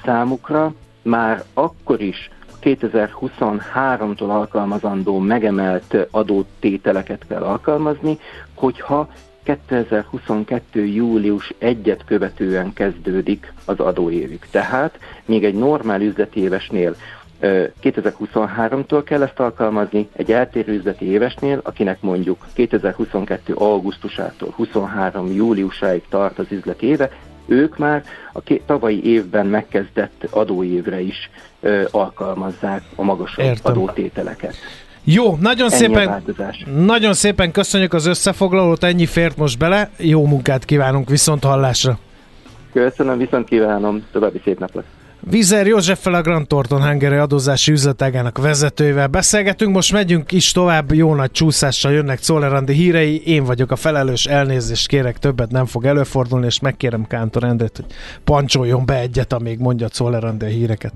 Speaker 10: számukra már akkor is 2023-tól alkalmazandó megemelt adótételeket kell alkalmazni, hogyha 2022. július 1-et követően kezdődik az adóévük. Tehát még egy normál üzleti évesnél ö, 2023-tól kell ezt alkalmazni, egy eltérő üzleti évesnél, akinek mondjuk 2022. augusztusától 23. júliusáig tart az üzleti éve, ők már a ké- tavalyi évben megkezdett adóévre is ö, alkalmazzák a magasabb
Speaker 1: Értem.
Speaker 10: adótételeket.
Speaker 1: Jó, nagyon
Speaker 10: Ennyi
Speaker 1: szépen, nagyon szépen köszönjük az összefoglalót, ennyi fért most bele, jó munkát kívánunk, viszont hallásra.
Speaker 10: Köszönöm, viszont kívánom, további szép napot!
Speaker 1: Vizer Józseffel a Grand Thornton Hungary adózási üzletágának vezetőjével beszélgetünk, most megyünk is tovább, jó nagy csúszással jönnek Czollerandi hírei, én vagyok a felelős, elnézést kérek, többet nem fog előfordulni, és megkérem Kántor Endret, hogy pancsoljon be egyet, amíg mondja Czollerandi a híreket.